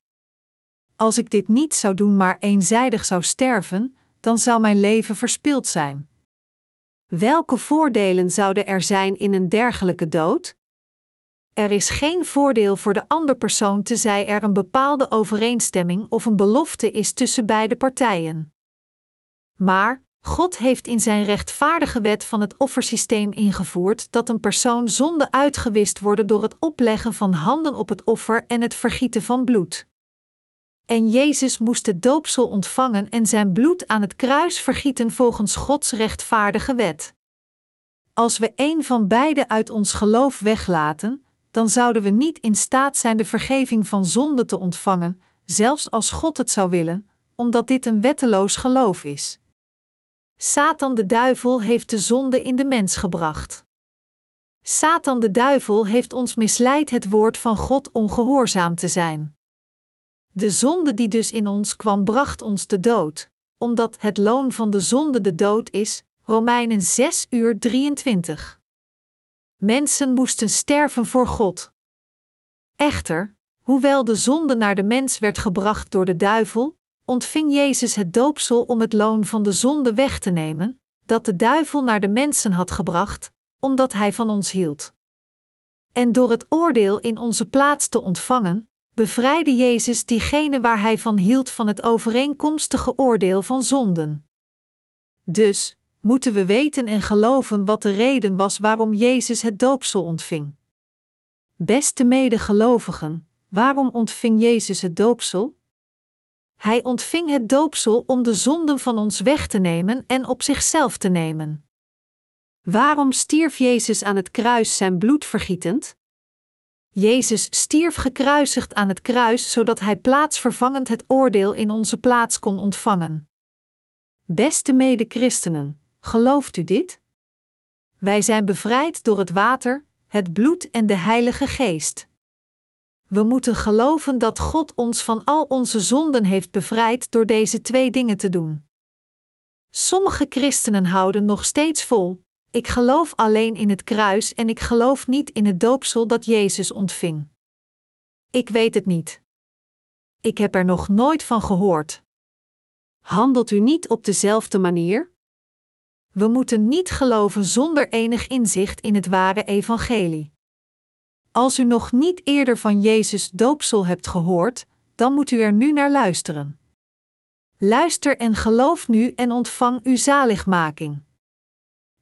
Als ik dit niet zou doen, maar eenzijdig zou sterven, dan zou mijn leven verspild zijn. Welke voordelen zouden er zijn in een dergelijke dood? Er is geen voordeel voor de andere persoon tenzij er een bepaalde overeenstemming of een belofte is tussen beide partijen. Maar, God heeft in zijn rechtvaardige wet van het offersysteem ingevoerd dat een persoon zonde uitgewist worden door het opleggen van handen op het offer en het vergieten van bloed. En Jezus moest het doopsel ontvangen en zijn bloed aan het kruis vergieten volgens Gods rechtvaardige wet. Als we een van beide uit ons geloof weglaten, dan zouden we niet in staat zijn de vergeving van zonde te ontvangen, zelfs als God het zou willen, omdat dit een wetteloos geloof is. Satan de duivel heeft de zonde in de mens gebracht. Satan de duivel heeft ons misleid het woord van God ongehoorzaam te zijn. De zonde die dus in ons kwam, bracht ons de dood, omdat het loon van de zonde de dood is. Romeinen 6 uur 23. Mensen moesten sterven voor God. Echter, hoewel de zonde naar de mens werd gebracht door de duivel, ontving Jezus het doopsel om het loon van de zonde weg te nemen, dat de duivel naar de mensen had gebracht, omdat hij van ons hield. En door het oordeel in onze plaats te ontvangen, bevrijdde Jezus diegene waar hij van hield van het overeenkomstige oordeel van zonden. Dus moeten we weten en geloven wat de reden was waarom Jezus het doopsel ontving. Beste medegelovigen, waarom ontving Jezus het doopsel? Hij ontving het doopsel om de zonden van ons weg te nemen en op zichzelf te nemen. Waarom stierf Jezus aan het kruis zijn bloed vergietend? Jezus stierf gekruisigd aan het kruis zodat hij plaatsvervangend het oordeel in onze plaats kon ontvangen. Beste mede-christenen, gelooft u dit? Wij zijn bevrijd door het water, het bloed en de Heilige Geest. We moeten geloven dat God ons van al onze zonden heeft bevrijd door deze twee dingen te doen. Sommige christenen houden nog steeds vol: ik geloof alleen in het kruis en ik geloof niet in het doopsel dat Jezus ontving. Ik weet het niet. Ik heb er nog nooit van gehoord. Handelt u niet op dezelfde manier? We moeten niet geloven zonder enig inzicht in het ware evangelie. Als u nog niet eerder van Jezus doopsel hebt gehoord, dan moet u er nu naar luisteren. Luister en geloof nu en ontvang uw zaligmaking.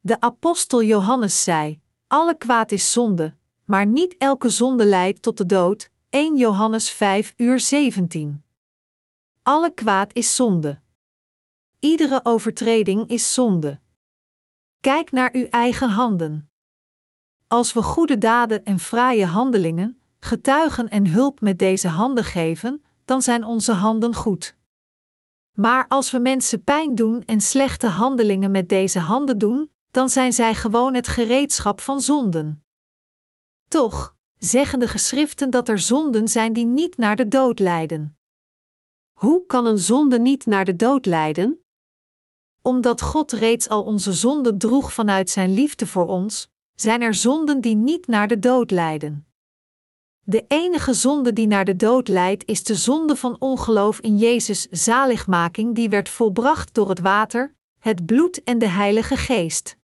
De apostel Johannes zei: Alle kwaad is zonde, maar niet elke zonde leidt tot de dood. 1 Johannes 5 uur 17. Alle kwaad is zonde. Iedere overtreding is zonde. Kijk naar uw eigen handen. Als we goede daden en fraaie handelingen, getuigen en hulp met deze handen geven, dan zijn onze handen goed. Maar als we mensen pijn doen en slechte handelingen met deze handen doen, dan zijn zij gewoon het gereedschap van zonden. Toch zeggen de geschriften dat er zonden zijn die niet naar de dood leiden. Hoe kan een zonde niet naar de dood leiden? Omdat God reeds al onze zonden droeg vanuit Zijn liefde voor ons, zijn er zonden die niet naar de dood leiden. De enige zonde die naar de dood leidt is de zonde van ongeloof in Jezus' zaligmaking die werd volbracht door het water, het bloed en de Heilige Geest.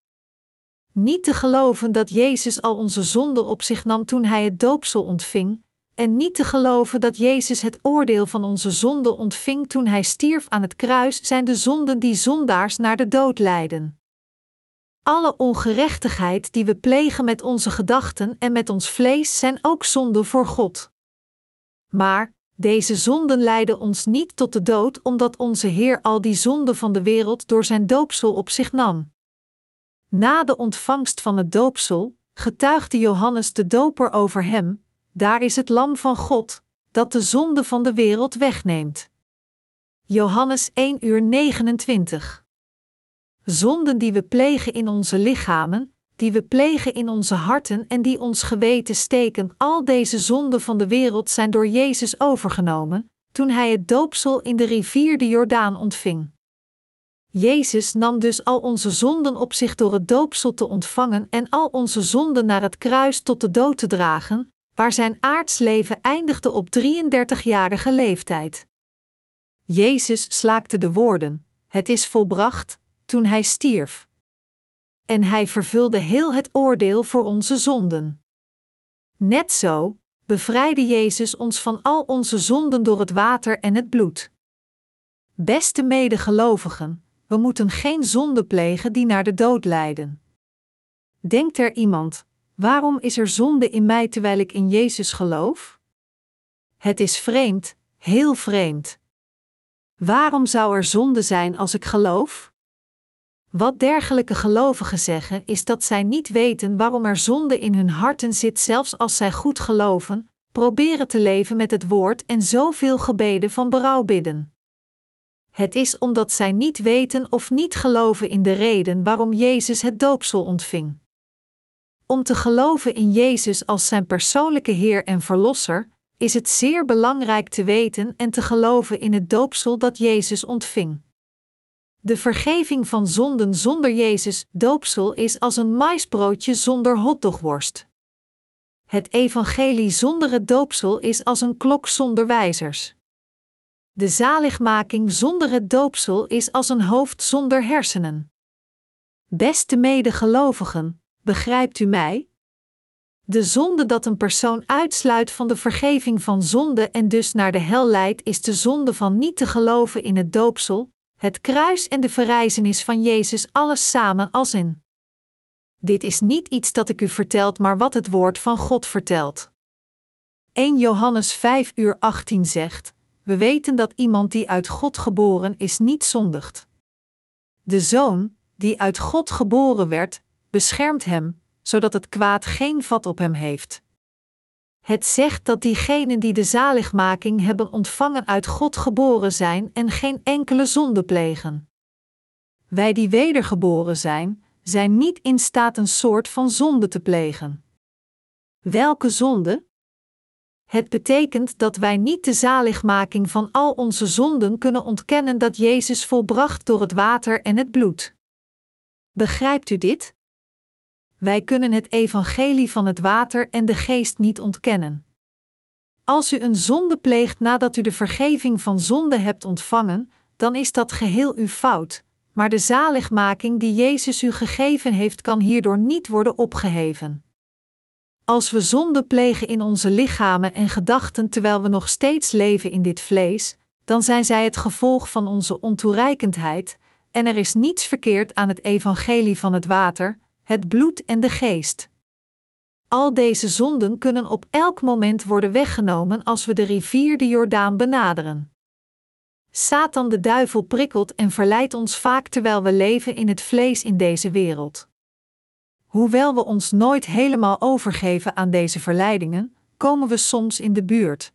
Niet te geloven dat Jezus al onze zonden op zich nam toen hij het doopsel ontving, en niet te geloven dat Jezus het oordeel van onze zonden ontving toen hij stierf aan het kruis, zijn de zonden die zondaars naar de dood leiden. Alle ongerechtigheid die we plegen met onze gedachten en met ons vlees zijn ook zonden voor God. Maar deze zonden leiden ons niet tot de dood, omdat onze Heer al die zonden van de wereld door zijn doopsel op zich nam. Na de ontvangst van het doopsel getuigde Johannes de Doper over hem: Daar is het Lam van God, dat de zonde van de wereld wegneemt. Johannes 1 uur 29. Zonden die we plegen in onze lichamen, die we plegen in onze harten en die ons geweten steken, al deze zonden van de wereld zijn door Jezus overgenomen, toen hij het doopsel in de rivier de Jordaan ontving. Jezus nam dus al onze zonden op zich door het doopsel te ontvangen en al onze zonden naar het kruis tot de dood te dragen, waar zijn aardsleven eindigde op 33-jarige leeftijd. Jezus slaakte de woorden: Het is volbracht, toen hij stierf. En hij vervulde heel het oordeel voor onze zonden. Net zo bevrijdde Jezus ons van al onze zonden door het water en het bloed. Beste medegelovigen, we moeten geen zonde plegen die naar de dood leiden. Denkt er iemand: waarom is er zonde in mij terwijl ik in Jezus geloof? Het is vreemd, heel vreemd. Waarom zou er zonde zijn als ik geloof? Wat dergelijke gelovigen zeggen is dat zij niet weten waarom er zonde in hun harten zit, zelfs als zij goed geloven, proberen te leven met het woord en zoveel gebeden van berouw bidden. Het is omdat zij niet weten of niet geloven in de reden waarom Jezus het doopsel ontving. Om te geloven in Jezus als zijn persoonlijke Heer en Verlosser, is het zeer belangrijk te weten en te geloven in het doopsel dat Jezus ontving. De vergeving van zonden zonder Jezus doopsel is als een maisbroodje zonder hotdogworst. Het evangelie zonder het doopsel is als een klok zonder wijzers. De zaligmaking zonder het doopsel is als een hoofd zonder hersenen. Beste medegelovigen, begrijpt u mij? De zonde dat een persoon uitsluit van de vergeving van zonde en dus naar de hel leidt, is de zonde van niet te geloven in het doopsel, het kruis en de verrijzenis van Jezus alles samen als in. Dit is niet iets dat ik u vertelt, maar wat het woord van God vertelt. 1 Johannes 5 uur 18 zegt: we weten dat iemand die uit God geboren is niet zondigt. De zoon, die uit God geboren werd, beschermt hem, zodat het kwaad geen vat op hem heeft. Het zegt dat diegenen die de zaligmaking hebben ontvangen uit God geboren zijn en geen enkele zonde plegen. Wij die wedergeboren zijn, zijn niet in staat een soort van zonde te plegen. Welke zonde? Het betekent dat wij niet de zaligmaking van al onze zonden kunnen ontkennen dat Jezus volbracht door het water en het bloed. Begrijpt u dit? Wij kunnen het evangelie van het water en de geest niet ontkennen. Als u een zonde pleegt nadat u de vergeving van zonde hebt ontvangen, dan is dat geheel uw fout, maar de zaligmaking die Jezus u gegeven heeft kan hierdoor niet worden opgeheven. Als we zonde plegen in onze lichamen en gedachten terwijl we nog steeds leven in dit vlees, dan zijn zij het gevolg van onze ontoereikendheid, en er is niets verkeerd aan het evangelie van het water, het bloed en de geest. Al deze zonden kunnen op elk moment worden weggenomen als we de rivier de Jordaan benaderen. Satan de duivel prikkelt en verleidt ons vaak terwijl we leven in het vlees in deze wereld. Hoewel we ons nooit helemaal overgeven aan deze verleidingen, komen we soms in de buurt.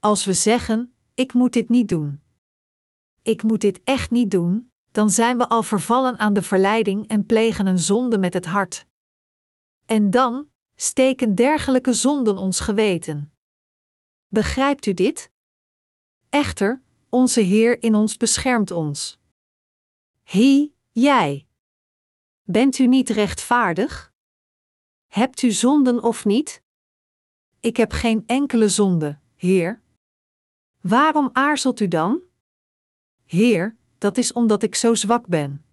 Als we zeggen: Ik moet dit niet doen. ik moet dit echt niet doen, dan zijn we al vervallen aan de verleiding en plegen een zonde met het hart. En dan steken dergelijke zonden ons geweten. Begrijpt u dit? Echter, onze Heer in ons beschermt ons. Hie, jij. Bent u niet rechtvaardig? Hebt u zonden of niet? Ik heb geen enkele zonde, Heer. Waarom aarzelt u dan? Heer, dat is omdat ik zo zwak ben.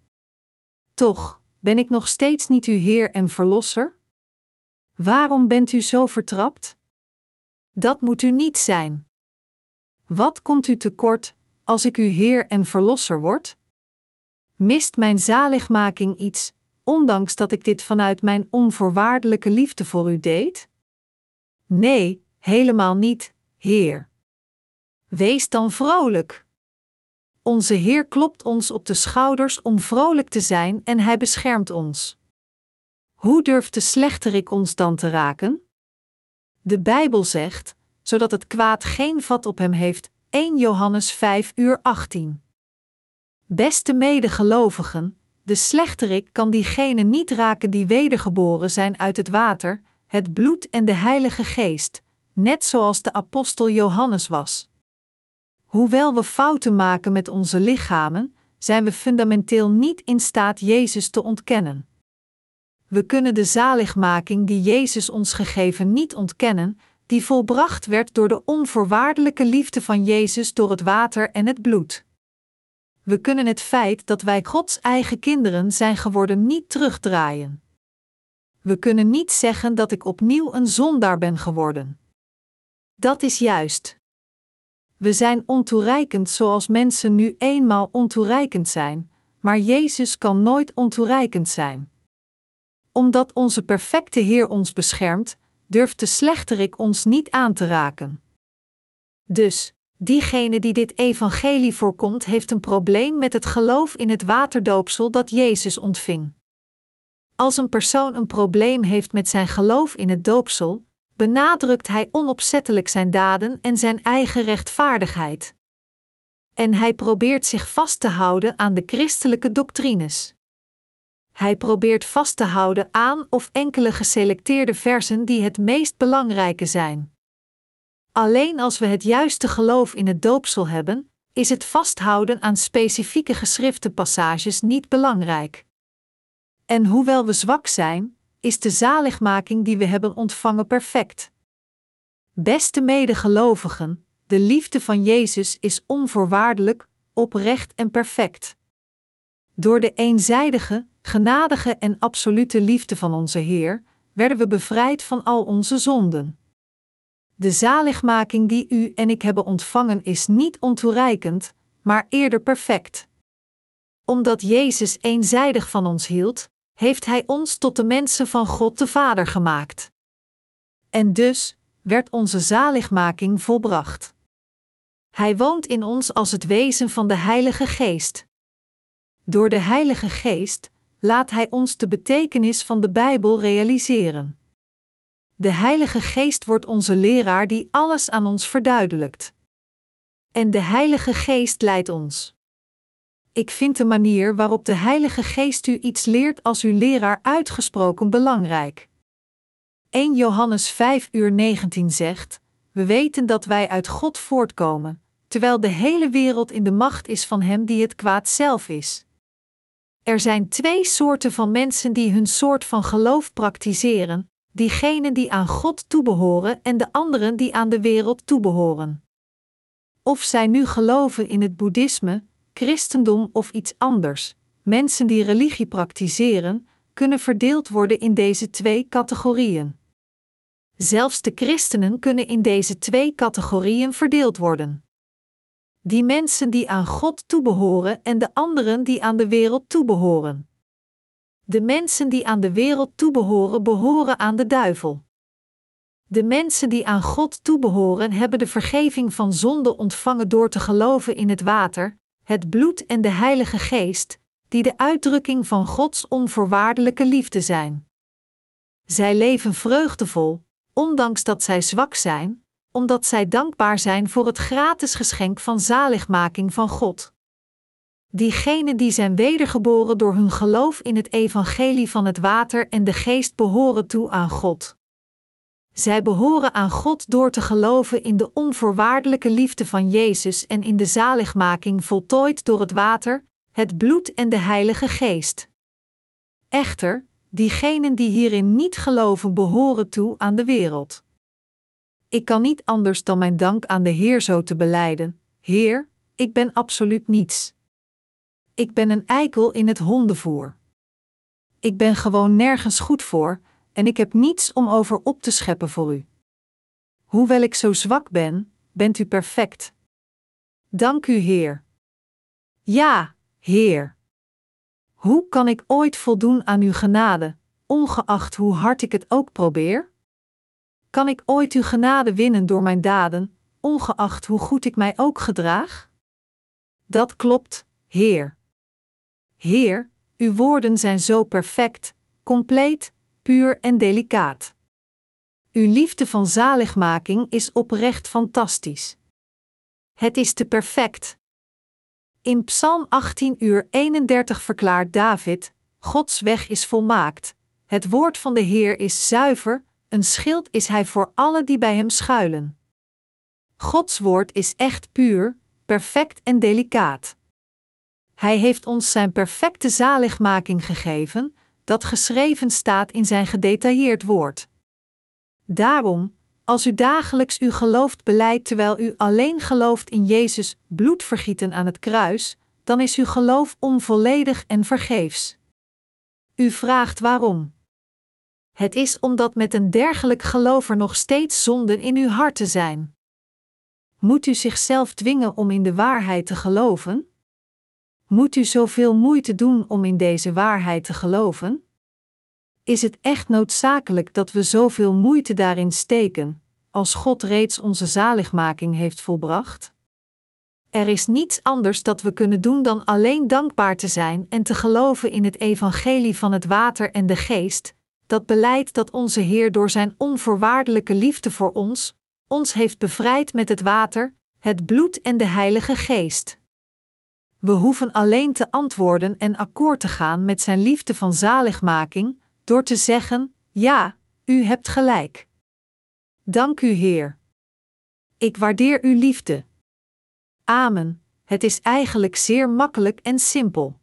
Toch, ben ik nog steeds niet uw Heer en Verlosser? Waarom bent u zo vertrapt? Dat moet u niet zijn. Wat komt u tekort als ik uw Heer en Verlosser word? Mist mijn zaligmaking iets, ondanks dat ik dit vanuit mijn onvoorwaardelijke liefde voor u deed? Nee, helemaal niet, Heer. Wees dan vrolijk. Onze Heer klopt ons op de schouders om vrolijk te zijn en Hij beschermt ons. Hoe durft de slechterik ons dan te raken? De Bijbel zegt, zodat het kwaad geen vat op hem heeft, 1 Johannes 5 uur 18. Beste medegelovigen, de slechterik kan diegenen niet raken die wedergeboren zijn uit het water, het bloed en de Heilige Geest, net zoals de apostel Johannes was. Hoewel we fouten maken met onze lichamen, zijn we fundamenteel niet in staat Jezus te ontkennen. We kunnen de zaligmaking die Jezus ons gegeven niet ontkennen, die volbracht werd door de onvoorwaardelijke liefde van Jezus door het water en het bloed. We kunnen het feit dat wij Gods eigen kinderen zijn geworden niet terugdraaien. We kunnen niet zeggen dat ik opnieuw een zondaar ben geworden. Dat is juist. We zijn ontoereikend zoals mensen nu eenmaal ontoereikend zijn, maar Jezus kan nooit ontoereikend zijn. Omdat onze perfecte Heer ons beschermt, durft de slechterik ons niet aan te raken. Dus, diegene die dit evangelie voorkomt, heeft een probleem met het geloof in het waterdoopsel dat Jezus ontving. Als een persoon een probleem heeft met zijn geloof in het doopsel, benadrukt hij onopzettelijk zijn daden en zijn eigen rechtvaardigheid. En hij probeert zich vast te houden aan de christelijke doctrines. Hij probeert vast te houden aan of enkele geselecteerde versen die het meest belangrijke zijn. Alleen als we het juiste geloof in het doopsel hebben, is het vasthouden aan specifieke geschrifte passages niet belangrijk. En hoewel we zwak zijn, is de zaligmaking die we hebben ontvangen perfect. Beste medegelovigen, de liefde van Jezus is onvoorwaardelijk, oprecht en perfect. Door de eenzijdige, genadige en absolute liefde van onze Heer werden we bevrijd van al onze zonden. De zaligmaking die u en ik hebben ontvangen is niet ontoereikend, maar eerder perfect. Omdat Jezus eenzijdig van ons hield, heeft Hij ons tot de mensen van God de Vader gemaakt. En dus werd onze zaligmaking volbracht. Hij woont in ons als het wezen van de Heilige Geest. Door de Heilige Geest laat Hij ons de betekenis van de Bijbel realiseren. De Heilige Geest wordt onze leraar die alles aan ons verduidelijkt. En de Heilige Geest leidt ons. Ik vind de manier waarop de Heilige Geest u iets leert als uw leraar uitgesproken belangrijk. 1 Johannes 5 uur 19 zegt: We weten dat wij uit God voortkomen, terwijl de hele wereld in de macht is van Hem die het kwaad zelf is. Er zijn twee soorten van mensen die hun soort van geloof praktiseren: diegenen die aan God toebehoren en de anderen die aan de wereld toebehoren. Of zij nu geloven in het boeddhisme, christendom of iets anders, mensen die religie praktiseren, kunnen verdeeld worden in deze twee categorieën. Zelfs de christenen kunnen in deze twee categorieën verdeeld worden. Die mensen die aan God toebehoren en de anderen die aan de wereld toebehoren. De mensen die aan de wereld toebehoren, behoren aan de duivel. De mensen die aan God toebehoren, hebben de vergeving van zonde ontvangen door te geloven in het water, het bloed en de Heilige Geest, die de uitdrukking van Gods onvoorwaardelijke liefde zijn. Zij leven vreugdevol, ondanks dat zij zwak zijn, omdat zij dankbaar zijn voor het gratis geschenk van zaligmaking van God. Diegenen die zijn wedergeboren door hun geloof in het evangelie van het water en de geest behoren toe aan God. Zij behoren aan God door te geloven in de onvoorwaardelijke liefde van Jezus en in de zaligmaking voltooid door het water, het bloed en de Heilige Geest. Echter, diegenen die hierin niet geloven behoren toe aan de wereld. Ik kan niet anders dan mijn dank aan de Heer zo te beleiden: Heer, ik ben absoluut niets. Ik ben een eikel in het hondenvoer. Ik ben gewoon nergens goed voor, en ik heb niets om over op te scheppen voor u. Hoewel ik zo zwak ben, bent u perfect. Dank u, Heer. Ja, Heer. Hoe kan ik ooit voldoen aan uw genade, ongeacht hoe hard ik het ook probeer? Kan ik ooit uw genade winnen door mijn daden, ongeacht hoe goed ik mij ook gedraag? Dat klopt, Heer. Heer, uw woorden zijn zo perfect, compleet, puur en delicaat. Uw liefde van zaligmaking is oprecht fantastisch. Het is te perfect. In Psalm 18 uur 31 verklaart David: Gods weg is volmaakt. Het woord van de Heer is zuiver, een schild is hij voor alle die bij hem schuilen. Gods woord is echt puur, perfect en delicaat. Hij heeft ons zijn perfecte zaligmaking gegeven, dat geschreven staat in zijn gedetailleerd woord. Daarom, als u dagelijks uw geloof beleidt terwijl u alleen gelooft in Jezus bloedvergieten aan het kruis, dan is uw geloof onvolledig en vergeefs. U vraagt waarom. Het is omdat met een dergelijk geloof er nog steeds zonden in uw harten zijn. Moet u zichzelf dwingen om in de waarheid te geloven? Moet u zoveel moeite doen om in deze waarheid te geloven? Is het echt noodzakelijk dat we zoveel moeite daarin steken, als God reeds onze zaligmaking heeft volbracht? Er is niets anders dat we kunnen doen dan alleen dankbaar te zijn en te geloven in het evangelie van het water en de geest, dat beleidt dat onze Heer door zijn onvoorwaardelijke liefde voor ons, ons heeft bevrijd met het water, het bloed en de Heilige Geest. We hoeven alleen te antwoorden en akkoord te gaan met zijn liefde van zaligmaking, door te zeggen: Ja, u hebt gelijk. Dank u, Heer. Ik waardeer uw liefde. Amen. Het is eigenlijk zeer makkelijk en simpel.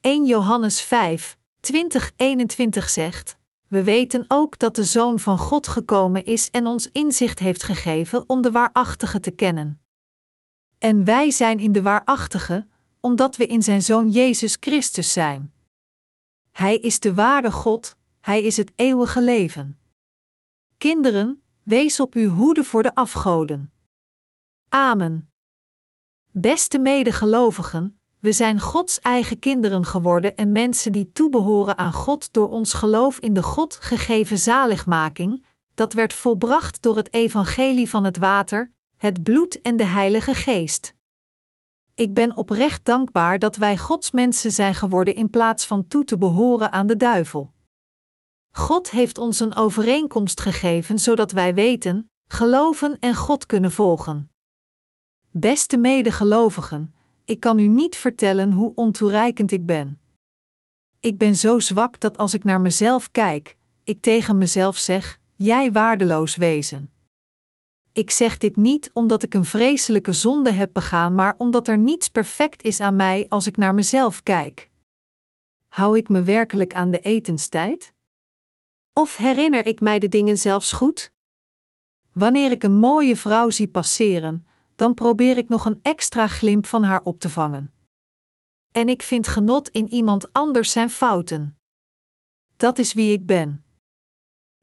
1 Johannes 5, 2021 zegt: We weten ook dat de Zoon van God gekomen is en ons inzicht heeft gegeven om de waarachtige te kennen. En wij zijn in de waarachtige, omdat we in zijn Zoon Jezus Christus zijn. Hij is de ware God, Hij is het eeuwige leven. Kinderen, wees op uw hoede voor de afgoden. Amen. Beste medegelovigen, we zijn Gods eigen kinderen geworden en mensen die toebehoren aan God door ons geloof in de God gegeven zaligmaking, dat werd volbracht door het evangelie van het water, het bloed en de Heilige Geest. Ik ben oprecht dankbaar dat wij Gods mensen zijn geworden in plaats van toe te behoren aan de duivel. God heeft ons een overeenkomst gegeven zodat wij weten, geloven en God kunnen volgen. Beste medegelovigen, ik kan u niet vertellen hoe ontoereikend ik ben. Ik ben zo zwak dat als ik naar mezelf kijk, ik tegen mezelf zeg: Jij waardeloos wezen. Ik zeg dit niet omdat ik een vreselijke zonde heb begaan, maar omdat er niets perfect is aan mij als ik naar mezelf kijk. Hou ik me werkelijk aan de etenstijd? Of herinner ik mij de dingen zelfs goed? Wanneer ik een mooie vrouw zie passeren, dan probeer ik nog een extra glimp van haar op te vangen. En ik vind genot in iemand anders zijn fouten. Dat is wie ik ben.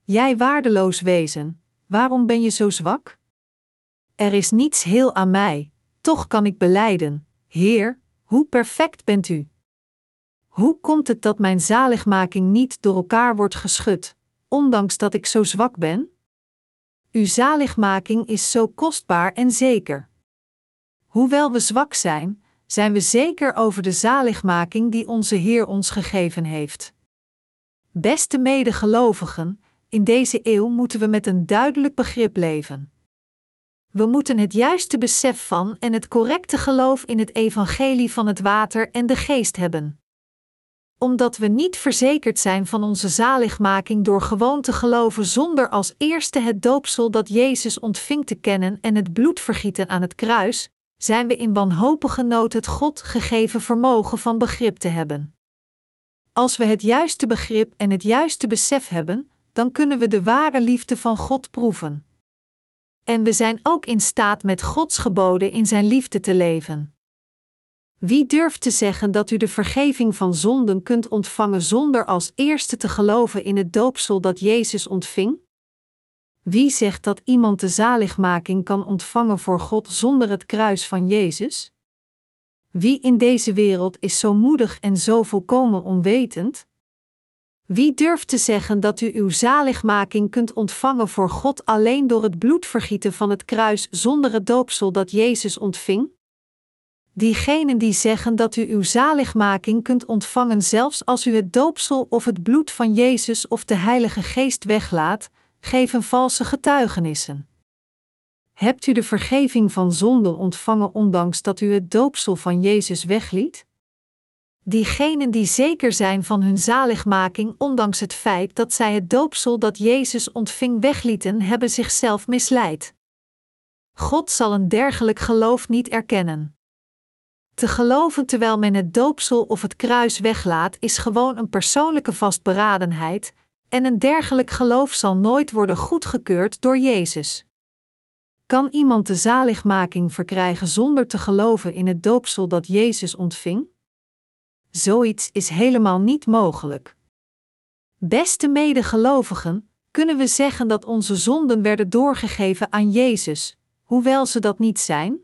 Jij waardeloos wezen, waarom ben je zo zwak? Er is niets heel aan mij, toch kan ik beleiden: Heer, hoe perfect bent u? Hoe komt het dat mijn zaligmaking niet door elkaar wordt geschud, ondanks dat ik zo zwak ben? Uw zaligmaking is zo kostbaar en zeker. Hoewel we zwak zijn, zijn we zeker over de zaligmaking die onze Heer ons gegeven heeft. Beste medegelovigen, in deze eeuw moeten we met een duidelijk begrip leven. We moeten het juiste besef van en het correcte geloof in het evangelie van het water en de geest hebben. Omdat we niet verzekerd zijn van onze zaligmaking door gewoon te geloven zonder als eerste het doopsel dat Jezus ontving te kennen en het bloedvergieten aan het kruis, zijn we in wanhopige nood het God gegeven vermogen van begrip te hebben. Als we het juiste begrip en het juiste besef hebben, dan kunnen we de ware liefde van God proeven. En we zijn ook in staat met Gods geboden in Zijn liefde te leven. Wie durft te zeggen dat u de vergeving van zonden kunt ontvangen zonder als eerste te geloven in het doopsel dat Jezus ontving? Wie zegt dat iemand de zaligmaking kan ontvangen voor God zonder het kruis van Jezus? Wie in deze wereld is zo moedig en zo volkomen onwetend? Wie durft te zeggen dat u uw zaligmaking kunt ontvangen voor God alleen door het bloedvergieten van het kruis zonder het doopsel dat Jezus ontving? Diegenen die zeggen dat u uw zaligmaking kunt ontvangen zelfs als u het doopsel of het bloed van Jezus of de Heilige Geest weglaat, geven valse getuigenissen. Hebt u de vergeving van zonden ontvangen ondanks dat u het doopsel van Jezus wegliet? Diegenen die zeker zijn van hun zaligmaking ondanks het feit dat zij het doopsel dat Jezus ontving weglieten, hebben zichzelf misleid. God zal een dergelijk geloof niet erkennen. Te geloven terwijl men het doopsel of het kruis weglaat, is gewoon een persoonlijke vastberadenheid, en een dergelijk geloof zal nooit worden goedgekeurd door Jezus. Kan iemand de zaligmaking verkrijgen zonder te geloven in het doopsel dat Jezus ontving? Zoiets is helemaal niet mogelijk. Beste medegelovigen, kunnen we zeggen dat onze zonden werden doorgegeven aan Jezus, hoewel ze dat niet zijn?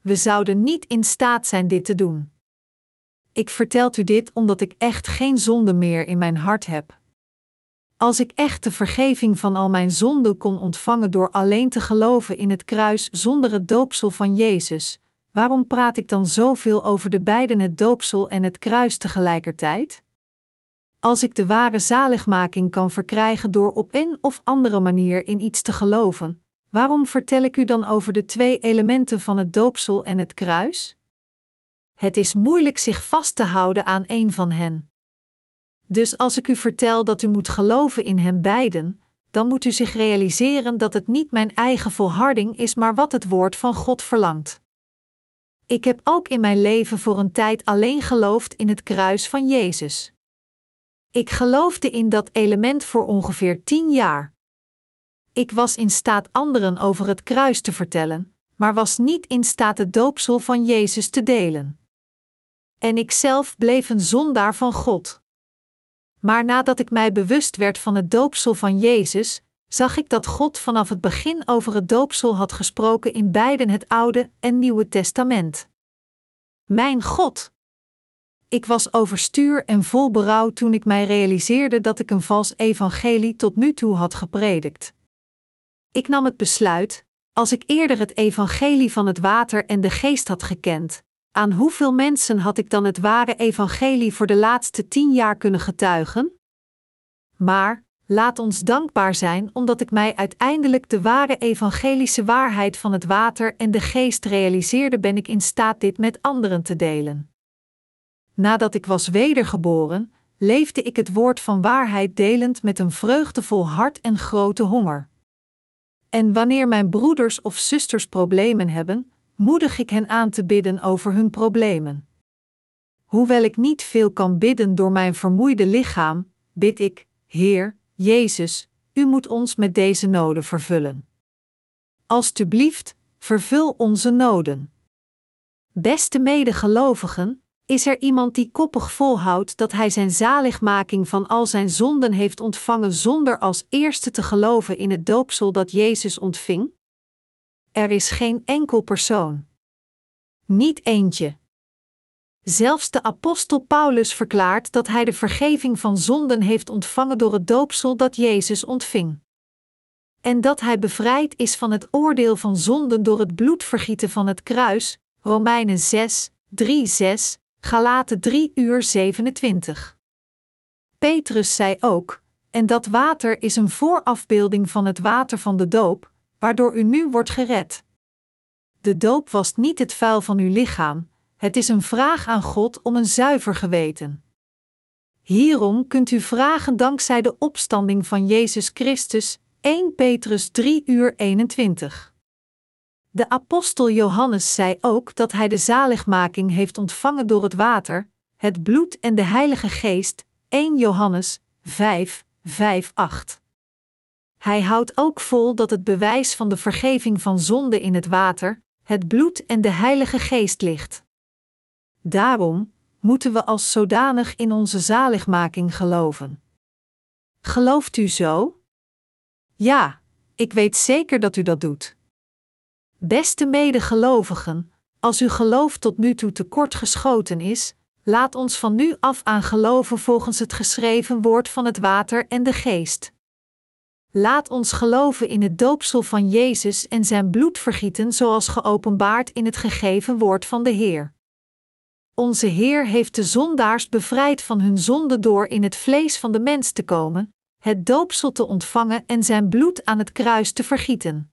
We zouden niet in staat zijn dit te doen. Ik vertel u dit omdat ik echt geen zonde meer in mijn hart heb. Als ik echt de vergeving van al mijn zonden kon ontvangen door alleen te geloven in het kruis zonder het doopsel van Jezus, waarom praat ik dan zoveel over de beiden het doopsel en het kruis tegelijkertijd? Als ik de ware zaligmaking kan verkrijgen door op een of andere manier in iets te geloven, waarom vertel ik u dan over de twee elementen van het doopsel en het kruis? Het is moeilijk zich vast te houden aan een van hen. Dus als ik u vertel dat u moet geloven in hen beiden, dan moet u zich realiseren dat het niet mijn eigen volharding is, maar wat het woord van God verlangt. Ik heb ook in mijn leven voor een tijd alleen geloofd in het kruis van Jezus. Ik geloofde in dat element voor ongeveer tien jaar. Ik was in staat anderen over het kruis te vertellen, maar was niet in staat het doopsel van Jezus te delen. En ik zelf bleef een zondaar van God. Maar nadat ik mij bewust werd van het doopsel van Jezus, zag ik dat God vanaf het begin over het doopsel had gesproken in beiden het Oude en Nieuwe Testament. Mijn God! Ik was overstuur en vol berouw toen ik mij realiseerde dat ik een vals evangelie tot nu toe had gepredikt. Ik nam het besluit, als ik eerder het evangelie van het water en de geest had gekend, aan hoeveel mensen had ik dan het ware evangelie voor de laatste tien jaar kunnen getuigen? Maar, laat ons dankbaar zijn omdat ik mij uiteindelijk de ware evangelische waarheid van het water en de geest realiseerde, ben ik in staat dit met anderen te delen. Nadat ik was wedergeboren, leefde ik het woord van waarheid delend met een vreugdevol hart en grote honger. En wanneer mijn broeders of zusters problemen hebben, moedig ik hen aan te bidden over hun problemen. Hoewel ik niet veel kan bidden door mijn vermoeide lichaam, bid ik, Heer, Jezus, U moet ons met deze noden vervullen. Alsjeblieft, vervul onze noden. Beste medegelovigen, is er iemand die koppig volhoudt dat hij zijn zaligmaking van al zijn zonden heeft ontvangen zonder als eerste te geloven in het doopsel dat Jezus ontving? Er is geen enkel persoon. Niet eentje. Zelfs de apostel Paulus verklaart dat hij de vergeving van zonden heeft ontvangen door het doopsel dat Jezus ontving. En dat hij bevrijd is van het oordeel van zonden door het bloedvergieten van het kruis, Romeinen 6, 3, 6, Galaten 3 uur 27. Petrus zei ook, en dat water is een voorafbeelding van het water van de doop, waardoor u nu wordt gered. De doop wast niet het vuil van uw lichaam, het is een vraag aan God om een zuiver geweten. Hierom kunt u vragen dankzij de opstanding van Jezus Christus, 1 Petrus 3 uur 21. De apostel Johannes zei ook dat hij de zaligmaking heeft ontvangen door het water, het bloed en de Heilige Geest, 1 Johannes 5, 5, 8. Hij houdt ook vol dat het bewijs van de vergeving van zonde in het water, het bloed en de Heilige Geest ligt. Daarom moeten we als zodanig in onze zaligmaking geloven. Gelooft u zo? Ja, ik weet zeker dat u dat doet. Beste medegelovigen, als uw geloof tot nu toe tekort geschoten is, laat ons van nu af aan geloven volgens het geschreven woord van het water en de geest. Laat ons geloven in het doopsel van Jezus en zijn bloed vergieten zoals geopenbaard in het gegeven woord van de Heer. Onze Heer heeft de zondaars bevrijd van hun zonde door in het vlees van de mens te komen, het doopsel te ontvangen en zijn bloed aan het kruis te vergieten.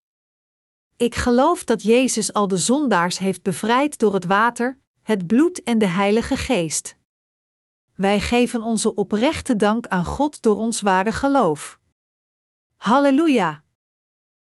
Ik geloof dat Jezus al de zondaars heeft bevrijd door het water, het bloed en de Heilige Geest. Wij geven onze oprechte dank aan God door ons ware geloof. Halleluja!